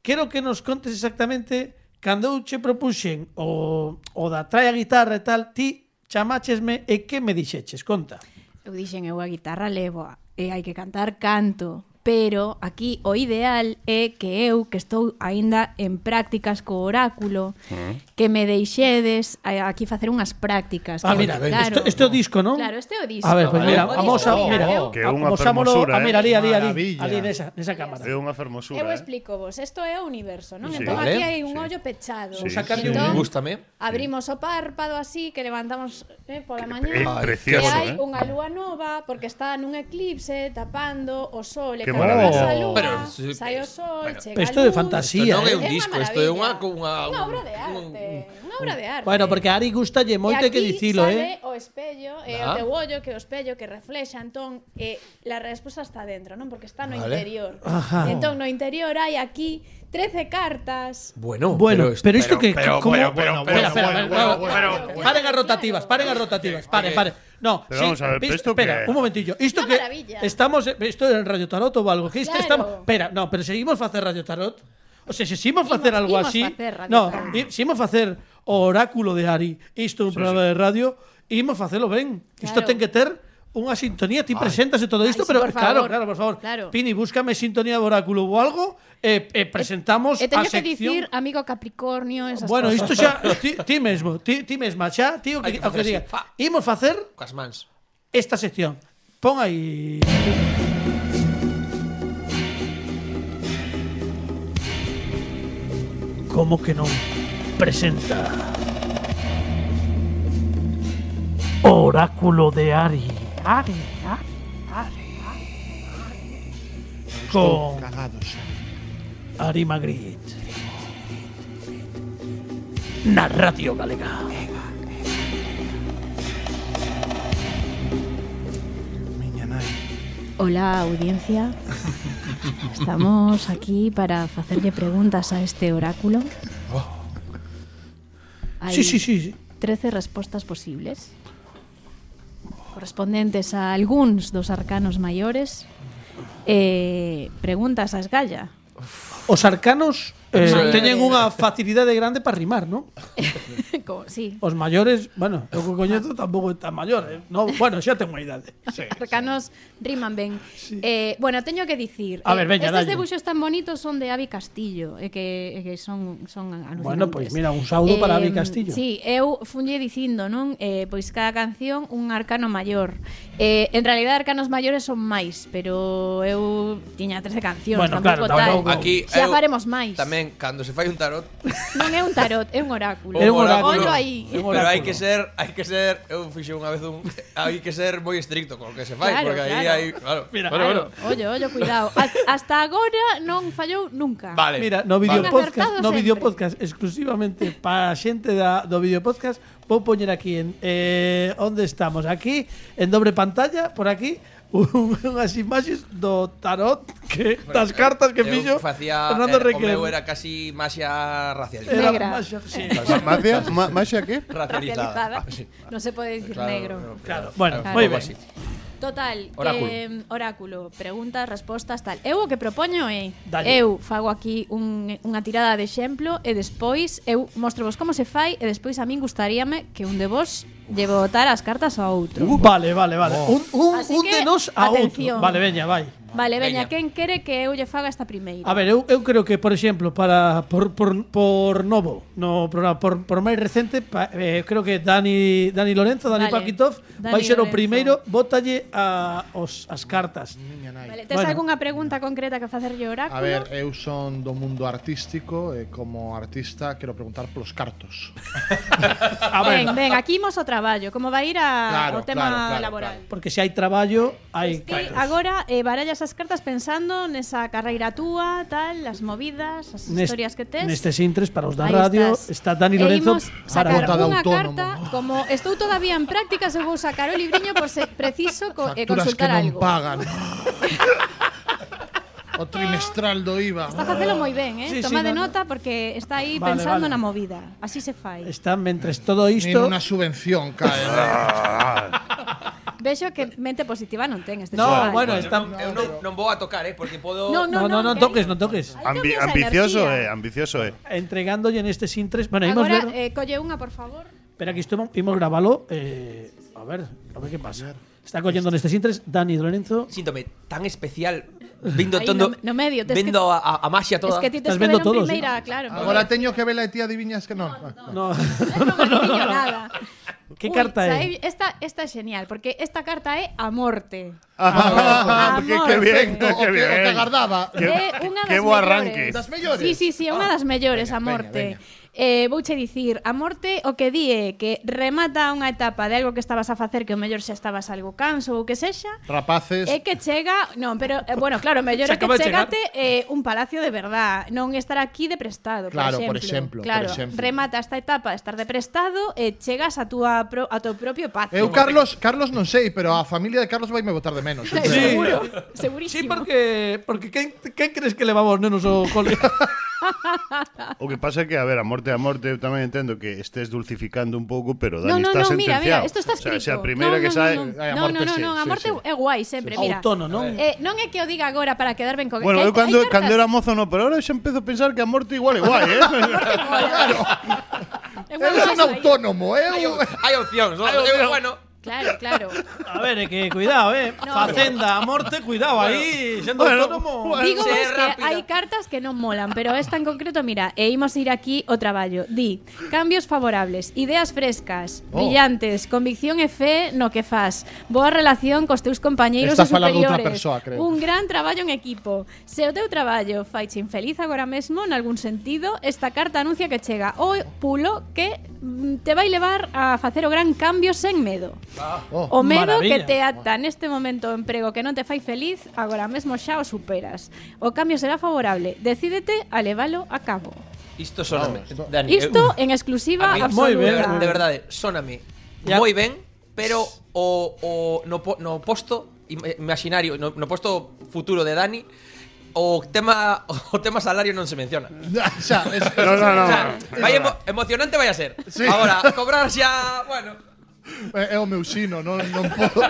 quero que nos contes exactamente cando eu che propuxen o, o da trae a guitarra e tal, ti chamachesme e que me dixeches? Conta. Eu dixen, eu a guitarra levo e hai que cantar canto pero aquí o ideal é que eu, que estou aínda en prácticas co oráculo, mm. que me deixedes aquí facer unhas prácticas. Ah, mira, claro, este, este é o disco, non? Claro, este é o disco. A ver, pues mira, ah, vamos a, oh, mira, oh, oh, que é unha fermosura, a, eh? mira, ali, ali, ali, ali nesa, nesa cámara. É unha fermosura. Eu eh. explico vos, isto é o universo, non? Sí. Entón vale. aquí hai un sí. ollo pechado. Sí. Sacarlle entón, un gustame. Abrimos o párpado así que levantamos eh, pola mañá. É precioso, que hai eh? unha lúa nova porque está nun eclipse tapando o sol Qué oh. maravilla. Salúa, Pero, ¿eh? sí, sai o sol, bueno, chega Isto de fantasía. Isto non é ¿eh? un disco, isto é unha unha unha obra de arte. Unha obra de arte. Bueno, porque a Ari gustalle moito que dicilo, eh. o espello, eh, ah. o teu ollo, que o espello que reflexa, entón eh, la resposta está dentro, non? Porque está no vale. interior. Ajá. Entón no interior hai aquí 13 cartas. Bueno, bueno, pero, esto que. Pero, ¿cómo? pero, Paren a rotativas, paren a rotativas, paren, paren. No, espera, un momentillo. Esto que estamos, esto en Radio Tarot o algo. Estamos, espera, no, pero seguimos a hacer Radio Tarot. O sea, si seguimos a hacer algo así, no, si a hacer oráculo de Ari, esto es un programa de radio, íbamos a hacerlo, ven. Esto tiene que ter unha sintonía, ti presentas e todo sí, pero por claro, favor. claro, por favor. Claro. Pini, búscame sintonía de oráculo ou algo e, e presentamos E teño a que dicir, amigo Capricornio, esas Bueno, cosas. isto xa ti, ti mesmo, ti, ti mesma xa, ti o que, que o que diga. fa. Imos facer Cas mans. esta sección. Pon aí. Como que non presenta Oráculo de Ari. Con Ari Magritte. Narratio Galega. Hola audiencia, estamos aquí para hacerle preguntas a este oráculo. Hay sí, sí, sí. 13 respuestas posibles. correspondentes a algúns dos arcanos maiores, eh, preguntas a Esgalla. Os arcanos Eh, teñen unha facilidade grande para rimar, non? Como, sí. Os maiores, bueno, eu que coñezo tampouco é tan maior, eh? no, bueno, xa ten unha idade. Sí, Arcanos sí. riman ben. Sí. Eh, bueno, teño que dicir, A eh, ver, veña, estes dalle. debuxos tan bonitos son de Avi Castillo, e eh, que, eh, que son son alucinantes. Bueno, pois pues, mira, un saúdo eh, para Avi Castillo. Sí, eu funlle dicindo, non? Eh, pois cada canción un arcano maior. Eh, en realidad arcanos maiores son máis, pero eu tiña 13 cancións, bueno, tampouco claro, tal. Tampouco. Aquí, xa faremos máis. Tamén tamén cando se fai un tarot. Non é un tarot, é un oráculo. É un oráculo. Ollo aí. Pero hai que ser, hai que ser, eu fixe unha vez un, hai que ser moi estricto con o que se fai, claro, porque aí claro. hai, claro. Mira, bueno, claro. bueno. Ollo, ollo, cuidado. Hasta agora non fallou nunca. Vale. Mira, no vídeo vale. podcast, no vídeo podcast exclusivamente para a xente da do vídeo podcast, vou poñer aquí en eh onde estamos, aquí en dobre pantalla, por aquí unhas imaxes do tarot que das cartas que fixo facía, Fernando eh, Requer. Era casi maxia racializada. Era negra. Maxia, sí. maxia, ma, maxia que? Racializada. racializada. Ah, sí. Non se pode dicir claro, negro. No, claro, claro, bueno, claro. moi ben. Así. Total, oráculo. Eh, oráculo, preguntas, respostas, tal. Eu o que propoño é, Dalle. eu fago aquí un, unha tirada de exemplo e despois eu mostro vos como se fai e despois a min gustaríame que un de vos lle botar as cartas a outro. Vale, vale, vale. Un, un, Así un que, de a atención. outro. Vale, veña, vai. Vale, veña, veña. quen quere que eu lle faga esta primeira? A ver, eu, eu creo que, por exemplo, para por, por, por novo, no programa, por, por máis recente, pa, eh, creo que Dani Dani Lorenzo, Dani vale. Paquitov, Dani vai ser Lorenzo. o primeiro, bótalle a, os, as cartas. Vale, tes bueno. algunha pregunta concreta que facerlle oráculo? A ver, eu son do mundo artístico e como artista quero preguntar polos cartos. a ver. Ah, ben, ben, aquí imos o traballo, como vai ir a, claro, o tema claro, claro, laboral. Claro. Porque se hai traballo, hai pois Ti cartos. Agora, eh, barallas esas cartas pensando nesa carreira túa, tal, as movidas, as Nest, historias que tes. Nestes intres para os da Aí radio estás. está Dani Lorenzo e sacar para unha carta como estou todavía en prácticas, eu vou sacar o libriño por se preciso co, e consultar que non algo. pagan. o trimestral do IVA. Está facelo moi ben, eh? Sí, Toma sí, de no, nota porque está aí vale, pensando vale. na movida. Así se fai. Está mentres todo isto... Nin unha subvención cae. Eh. Ah, ah. Vexo que mente positiva non ten este No, bueno. No, eu non, a tocar, eh, porque podo... No, no, no, no, no toques, non toques. Ambicioso, eh, ambicioso, eh. Entregándolle neste sin tres... Bueno, Agora, ver... eh, colle por favor. Pero aquí estuvimos, imos a ver, a ver que pasa. Está collendo nestes intres Dani Lorenzo. Síntome tan especial vindo todo. No, medio, vendo que, a, a maxia toda. Es que que ver todos, primeira, ¿sí? claro. Que que no. no, no, no, no, no, Que Uy, carta sabe, é? Esta, esta é genial, porque esta carta é a morte. Ah, ah, ah, ah a. Que, que bien, que, bien. O que agardaba. Que, é unha das bo arranque. Das mellores. Sí, sí, sí, é unha das mellores, a morte. Veña, veña eh, vouche dicir, a morte o que di é que remata unha etapa de algo que estabas a facer que o mellor xa estabas algo canso ou que sexa. Rapaces. É que chega, non, pero eh, bueno, claro, o mellor é que chegate eh, un palacio de verdad, non estar aquí de prestado, claro, por exemplo. Por exemplo claro, por exemplo. remata esta etapa de estar de prestado e eh, chegas a túa pro, a teu propio pazo. Eu Carlos, Carlos non sei, pero a familia de Carlos vai me botar de menos. sí. Seguro, segurísimo. Sí, porque porque quen, quen crees que levamos nenos ao cole? o que pasa é que, a ver, a morte a morte eu tamén entendo que estés dulcificando un pouco, pero Dani no, no, está no, sentenciado. Mira, mira, isto está escrito. O sea, se a primeira no, no, que sae... No, no, no, no, no, a morte sí, sí. é guai sempre, sí. mira. Outono, non? Eh, non é que o diga agora para quedar ben con... Bueno, eu cando, cando era mozo no, pero agora xa empezo a pensar que a morte igual é guai, eh? claro. Eres un autónomo, eh? Hai opcións, non? Eu, bueno, Claro, claro. A ver, é que cuidado, eh. No. Facenda, a morte, cuidado aí, sendo bueno, autónomo. Bueno, Digo vos que hai cartas que non molan, pero esta en concreto, mira, e imos ir aquí o traballo. Di, cambios favorables, ideas frescas, oh. brillantes, convicción e fe no que fas, boa relación cos teus compañeiros Estás e superiores. Persoa, creo. Un gran traballo en equipo. Se o teu traballo faiche infeliz agora mesmo, en algún sentido, esta carta anuncia que chega o pulo que mm, te vai levar a facer o gran cambio sen medo. Ah, oh, o medo maravilla. que te ata neste momento o emprego que non te fai feliz, agora mesmo xa o superas. O cambio será favorable. Decídete a levalo a cabo. Isto soname, Vamos, Dani. Isto en exclusiva mí, absoluta. Ben, de verdade, soname. Ya. Moi ben, pero o, o no, no posto imaginario, no, no posto futuro de Dani, o tema o tema salario non se menciona. Xa, es, no, no, no, o sea, no, no, no. Vai emo emocionante vai a ser. Sí. Agora, cobrar xa, bueno, É, é o meu xino, non, non podo...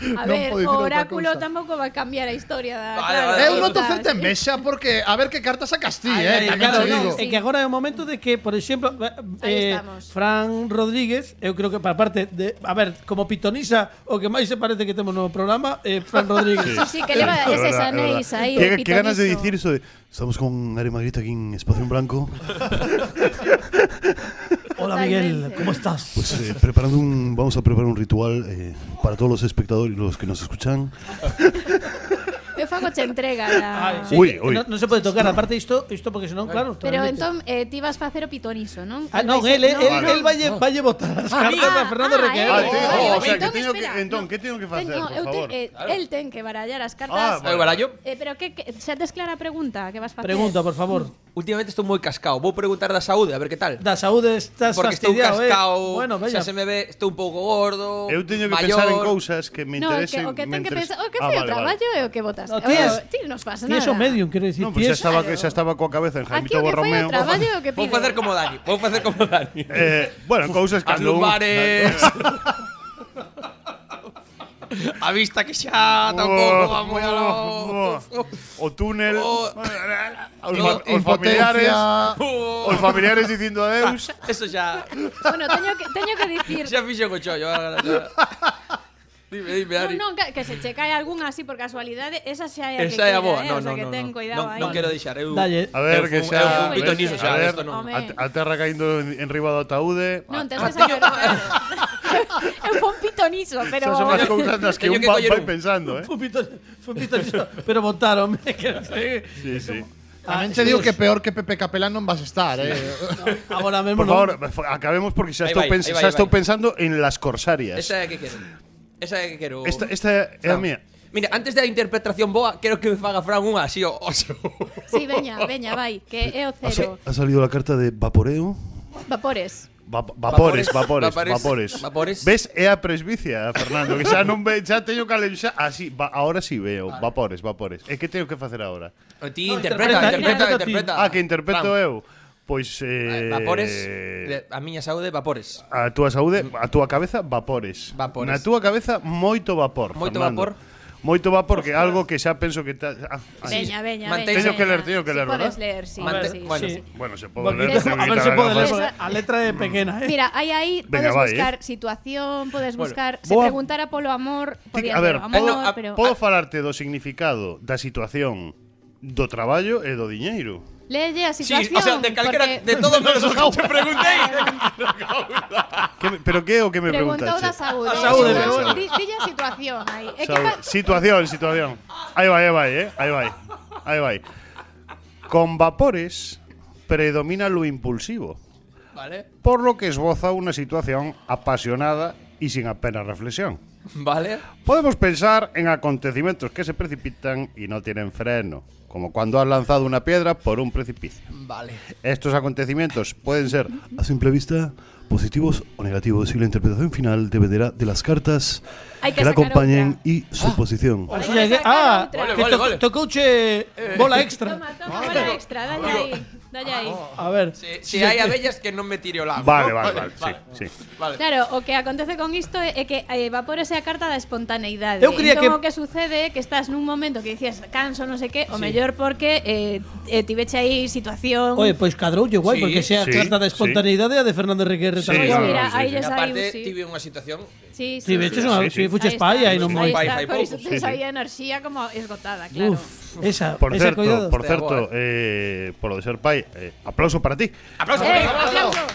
A non ver, o oráculo tampouco vai cambiar a historia da vale, claro, vale, Eu vale, noto certa envexa porque a ver que cartas sacas ti, eh, Tamén claro, digo. Sí. É que agora é o momento de que, por exemplo, eh, eh Fran Rodríguez, eu creo que para parte de, a ver, como pitonisa o que máis se parece que temos no programa, eh, Fran Rodríguez. sí, sí, que leva ese anéis aí. Que, que ganas de dicir iso de estamos con Ari Magrita aquí en Espacio en Blanco. Hola Totalmente. Miguel, ¿cómo estás? pues eh, preparando un, vamos a preparar un ritual eh, para todos los espectadores y los que nos escuchan. Eu fago che entrega da... Ay, sí, Uy, que uy. No, no se puede tocar, aparte isto, isto porque senón, claro. Pero entón, eh, ti vas facer o pitoniso, non? Ah, non, non, él, non. él valle, votar as cartas a Fernando ah, Requer. Ah, eh, sí, eh, oh, o sea, que teño que- entón, no. que teño que facer, Teño- por eu te- favor? eh, El ten que barallar as Ah, cartas. Eu barallo. Eh, pero que, que xa tes clara a pregunta que vas facer? Pregunta, por favor. Últimamente estou moi cascao. Vou preguntar da saúde, a ver que tal. Da saúde estás Porque estou cascao, eh. Bueno, xa veña. se me ve, estou un pouco gordo. Eu teño que maior. pensar en cousas que me No, o que, interesen. o que ten que interesen. pensar, o que Ah, foi o vale. traballo e o que botaste. No, No, ti es- ti non nos pasa nada. es o medium, quero dicir. Non, ti pois xa es- estaba, Claro. xa estaba coa cabeza en Jaimito que Borromeo. traballo que Vou pide. facer como Dani, vou facer como Dani. Eh, bueno, cousas As cando un- lumbares. a vista que xa tampouco va moi Oh, alo. O túnel. Oh. Os, No, fa- os familiares. Oh. Os familiares dicindo adeus. Eso xa Bueno, teño que, teño que dicir... xa fixo co chollo. agora xa. Dime, dime, Non, Dani. non, que, que se che cae algún así por casualidade, esa xa é a que Esa é a boa. eh? No, o sea, no, que no. ten no. cuidado non, aí. non quero deixar. Eu, Dalle. A ver, eu que fun- xa. Fun pitoniso a xa, ver, isto non. A, a terra caindo en, en riba do ataúde. Non, tes que saber. Eu fui un pitonizo, pero... Son as cousas nas que un que vai un. pensando, eh. Fue un pito, fue un pito, pero votaron. Sí, sí. Tamén te digo que peor que Pepe Capelán non vas a estar, eh. Ahora mesmo Por no. favor, acabemos porque xa estou, pens estou pensando en las corsarias. Esa é que quero. Esa é que quero... Esta, esta é a Fran. mía. Mira, antes da interpretación boa, quero que me faga Fran unha así o oso. Sí, veña, veña, vai, que é o cero. ha salido la carta de vaporeo. Vapores. Va- vapores, vapores, Vapores, vapores. vapores. ¿Ves? É a presbicia, Fernando, que xa non ve, xa teño que xa, así, ah, va, ahora sí veo, vapores, vapores. E que teño que facer agora? O Ti interpreta, interpreta, interpreta. interpreta. Ah, que interpreto Fran. eu. Pois eh, vapores a miña saúde vapores. A túa saúde, mm. a túa cabeza vapores. vapores. Na túa cabeza moito vapor. Moito Fernando. vapor. Moito vapor que algo que xa penso que ta... ah, Veña, veña, veña. Teño que ler, teño que ler, ¿verdad? Podes ler, sí. Mante- sí, bueno, sí. Bueno, se pode ler. Porque- A ver se pode gafas. porque a letra é pequena, eh. Mira, aí aí Venga, podes vai, ¿eh? buscar situación, podes Bueno, buscar se boa- preguntara polo amor, Ti- podía A ver, o amor, podo, a- pero podo falarte do significado da situación do traballo e do diñeiro. Leye a situación. Sí, o de porque... de todos los que te preguntéis. ¿Pero qué o qué me preguntáis? Preguntó ¿eh? a Saúl. Dille a situación ahí. Situación, situación. Ahí va, ahí va, eh. Ahí va. Ahí va. Con vapores predomina lo impulsivo. Vale. Por lo que esboza una situación apasionada y sin apenas reflexión. Vale. Podemos pensar en acontecimientos que se precipitan y no tienen freno como cuando has lanzado una piedra por un precipicio. Vale. Estos acontecimientos pueden ser, a simple vista, positivos o negativos y la interpretación final dependerá de las cartas Hai que, que acompañen e suposición. Ah, ah, vale, vale, vale. tocouche eh, eh, bola eh. extra. Toma, toma, bola extra, dalle aí. Dalle aí. A ver. Se si, si hai abellas que non me tire o lago. Vale, vale, vale, vale, sí, sí. vale. Claro, o que acontece con isto é que eh, evaporese a carta da espontaneidade. Eu entón, que... o que sucede é que estás nun momento que dicías canso, non sei que, o sí. mellor porque eh, eh, tiveche aí situación... Oye, pois cadroulle guai, sí, porque sea sí, carta da espontaneidade sí. a de Fernando Enrique Retamoya. Sí, claro, mira, sí, aí sí. Aparte, tive unha situación... Sí, sí. Tiveches unha... Sí, sí, aí non Aí moi. Fai, está, por pouco. tens Sí, sí. aí a enerxía como esgotada, claro. Uf, esa, Por esa certo, por certo, eh, por lo de ser pai, eh, aplauso para ti. Aplauso, Eh, aplauso. aplauso.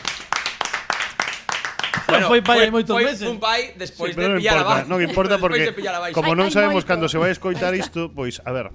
Bueno, foi pai hai moitos foi meses. un pai despois Sí, de pillar a non importa porque como non sabemos cando se vai escoitar isto, pois a ver.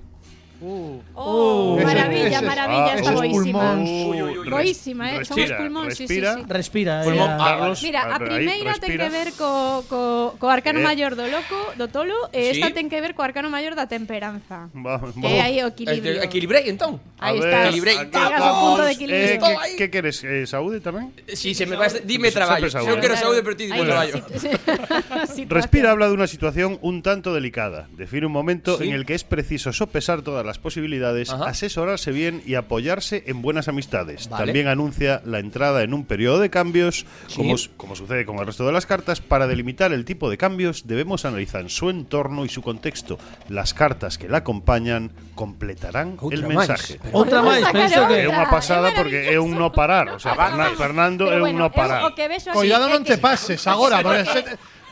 Oh, Ese- maravilla, ese- maravilla, ah, está boísima. uy. Boísima, eh, son os Respira, pulmóns, sí, sí, respira. sí. Respira. Pulmón, eh, ah, Carlos, Mira, a primeira ten respira. que ver co, co, co arcano Eh. maior do loco, do tolo, e Sí. esta ten que ver co arcano maior da temperanza. Vamos. aí o equilibrio. Equilibrei, entón. Aí está. Equilibrei. Chegas ao punto de Eh, equilibrio. Estou que, que queres? Eh, saúde tamén? Si se me vas, dime traballo. Eu quero saúde, pero ti dime traballo. Respira habla de una situación un tanto delicada. Define un momento Sí. en el que es preciso sopesar todas las posibilidades, Ajá. asesorarse bien y apoyarse en buenas amistades. Vale. También anuncia la entrada en un periodo de cambios, Sí. como, como sucede con el resto de las cartas. Para delimitar el tipo de cambios debemos analizar su entorno y su contexto. Las cartas que la acompañan completarán Outra el máis. mensaje. Pero- Outra máis, penso que É unha pasada porque é un no parar. O sea, Fernan- Fernando é un bueno, no parar. que Cuidado non te pases agora, porque se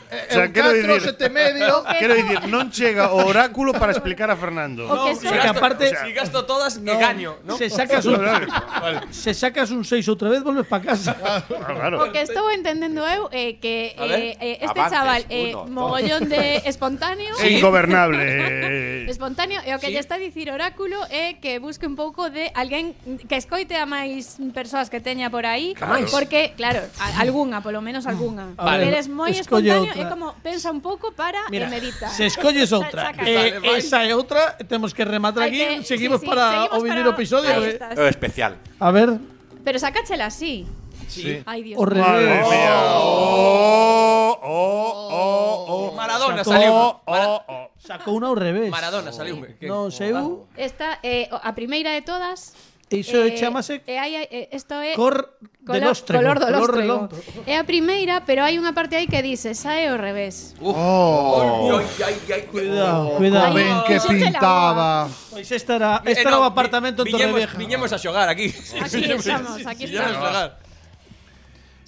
é o sea, un quero dicir, sete medio... Quero dicir, non chega o oráculo para explicar a Fernando. O que no, si gasto, aparte, o sea, si gasto todas, no, me gaño. ¿no? Se sacas un, vale. se sacas un 6 outra vez, volves para casa. Claro, claro. O que estou entendendo eu é eh, que eh, eh, este Avances, chaval é eh, mogollón de espontáneo. Sí. Ingobernable. Eh, eh, espontáneo. E o que sí. lle está a dicir oráculo é que busque un pouco de alguén que escoite a máis persoas que teña por aí. Claro. Porque, claro, a, alguna, polo menos alguna. Vale. Eres moi espontáneo é como pensa un pouco para Mira, e medita se escolles outra, saca. eh, esa é outra, temos que rematar aquí, que- seguimos sí, sí, para seguimos o vindeiro para- episodio. Eh. o especial. A ver, Pero sácachela así Sí. Ai, Dios o revés. mía. Oh, oh, oh, oh. Maradona Sacó- saliu. Oh, Mara- oh, oh. Sacou unha ao revés. Maradona saliu. Non seu, Esta é a primeira de todas Iso eh, chamase e eh, hai, eh, esto é cor de lóstrego, color do lostrego. Color é a primeira, pero hai unha parte aí que dice, sae ao revés. Uf. Oh. Ay, ay, ay, cuidado, cuidado. Ben que pintaba. Pois esta era, eh, esta era o apartamento en Torrevieja. Viñemos a xogar aquí. Aquí estamos, aquí estamos.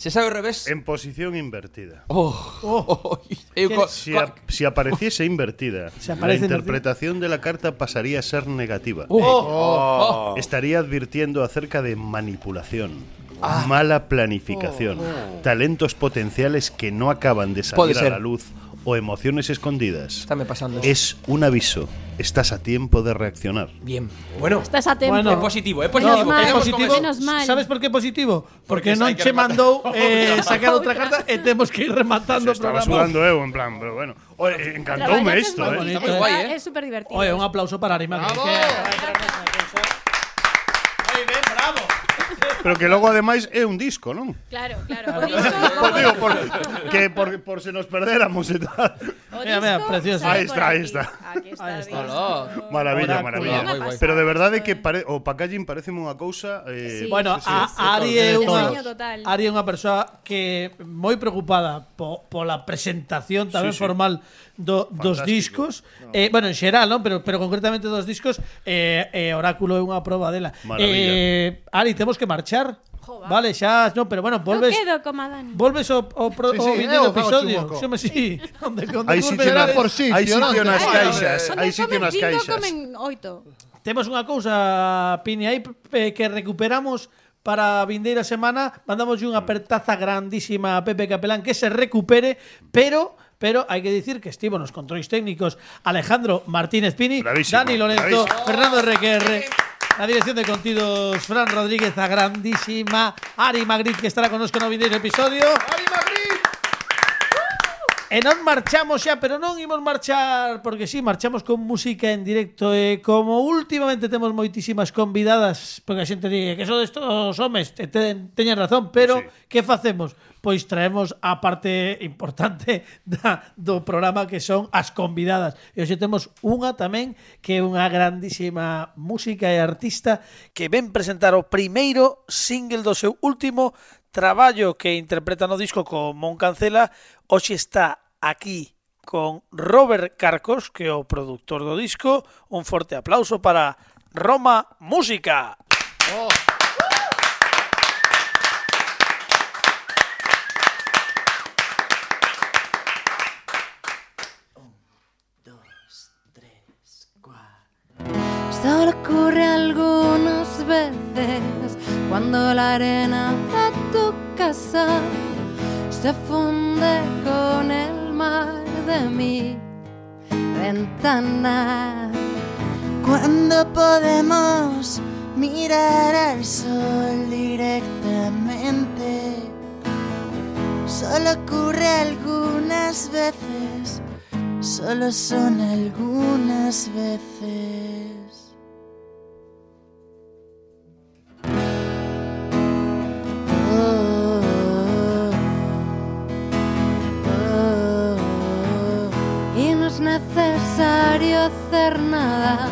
Se sabe ao revés. En posición invertida. Oh, oh, co- Si, co- a- si apareciese invertida, aparece la interpretación de la carta pasaría a ser negativa. Oh, oh, oh. Estaría advirtiendo acerca de manipulación, mala planificación, talentos potenciales que no acaban de Puede salir a la luz o emociones escondidas. Está me pasando. Es un aviso. Estás a tiempo de reaccionar. Bien. Bueno, Estás a tiempo. Bueno. es positivo, es positivo. Es Menos mal, positivo. menos mal. ¿Sabes por qué positivo? Porque, Porque no mandó eh, sacar otra carta eh, y tenemos que ir rematando Se estaba sudando, Evo, en plan, pero bueno. Encantóme esto, ¿eh? bonito, Está muy guay, ¿eh? Es súper divertido. Oye, un aplauso para Arima. que Pero que logo ademais é un disco, non? Claro, claro. O disco, por, digo, por, que por, por se nos perdéramos e tal. O mira, mira, precioso. Ahí está, ahí está. Aquí está, ahí está. Maravilla, maravilla. Muy, muy, Pero de verdade que pare, o packaging parece unha cousa eh, sí. Bueno, sí, a, sí, Ari é unha Ari é unha persoa que moi preocupada po, pola presentación tamén sí, sí. formal do, dos discos, no. eh, bueno, en xeral, non? Pero, pero concretamente dos discos, eh, eh, Oráculo é unha proba dela. Maravilla. Eh, Ari, temos que marchar. Jova. Vale, xa, no, pero bueno, volves. Eu quedo como Dani. Volves o o pro, sí, sí, o vídeo episodio. Xo me si. Onde onde Aí sitio na por sitio, aí sitio nas caixas, aí sitio nas caixas. Comen oito. Temos unha cousa, Pini, aí eh, que recuperamos para a vindeira semana mandamos unha mm. apertaza grandísima a Pepe Capelán que se recupere, pero pero hai que dicir que estivo nos controis técnicos Alejandro Martínez Pini, Bravísimo, Dani Lorenzo, bravísimo. Fernando RQR, la dirección de contidos Fran Rodríguez, a grandísima Ari Magritte que estará connosco no vindeiro episodio. E non marchamos xa, pero non imos marchar porque sí, marchamos con música en directo e como últimamente temos moitísimas convidadas, porque a xente di que son estos homes, te, te, teñen razón, pero Sí. que facemos? pois traemos a parte importante da, do programa que son as convidadas. E hoxe temos unha tamén que é unha grandísima música e artista que ven presentar o primeiro single do seu último traballo que interpreta no disco con Mon Cancela. Hoxe está aquí con Robert Carcos, que é o produtor do disco. Un forte aplauso para Roma Música. Oh. Solo ocurre algunas veces cuando la arena de tu casa se funde con el mar de mi ventana. Cuando podemos mirar al sol directamente, solo ocurre algunas veces, solo son algunas veces. Necesario hacer nada,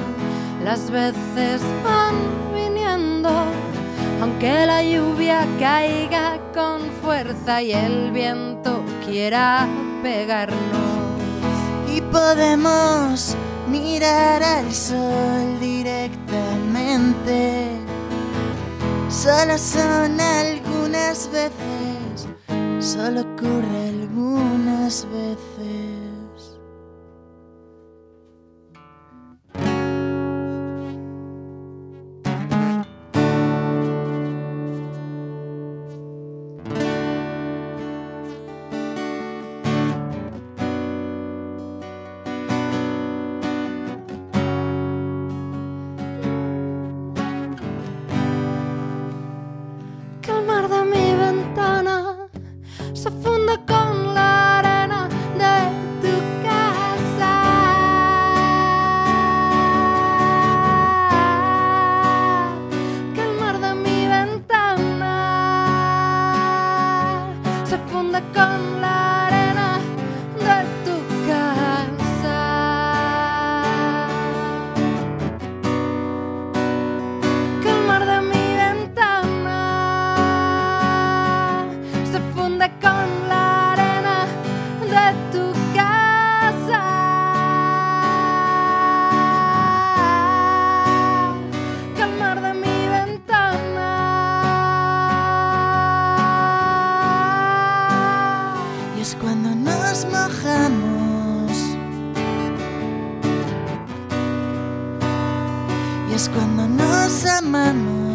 las veces van viniendo, aunque la lluvia caiga con fuerza y el viento quiera pegarnos. y podemos mirar al sol directamente. Solo son algunas veces, solo ocurre algunas veces. Es cuando nos mojamos. Y es cuando nos amamos.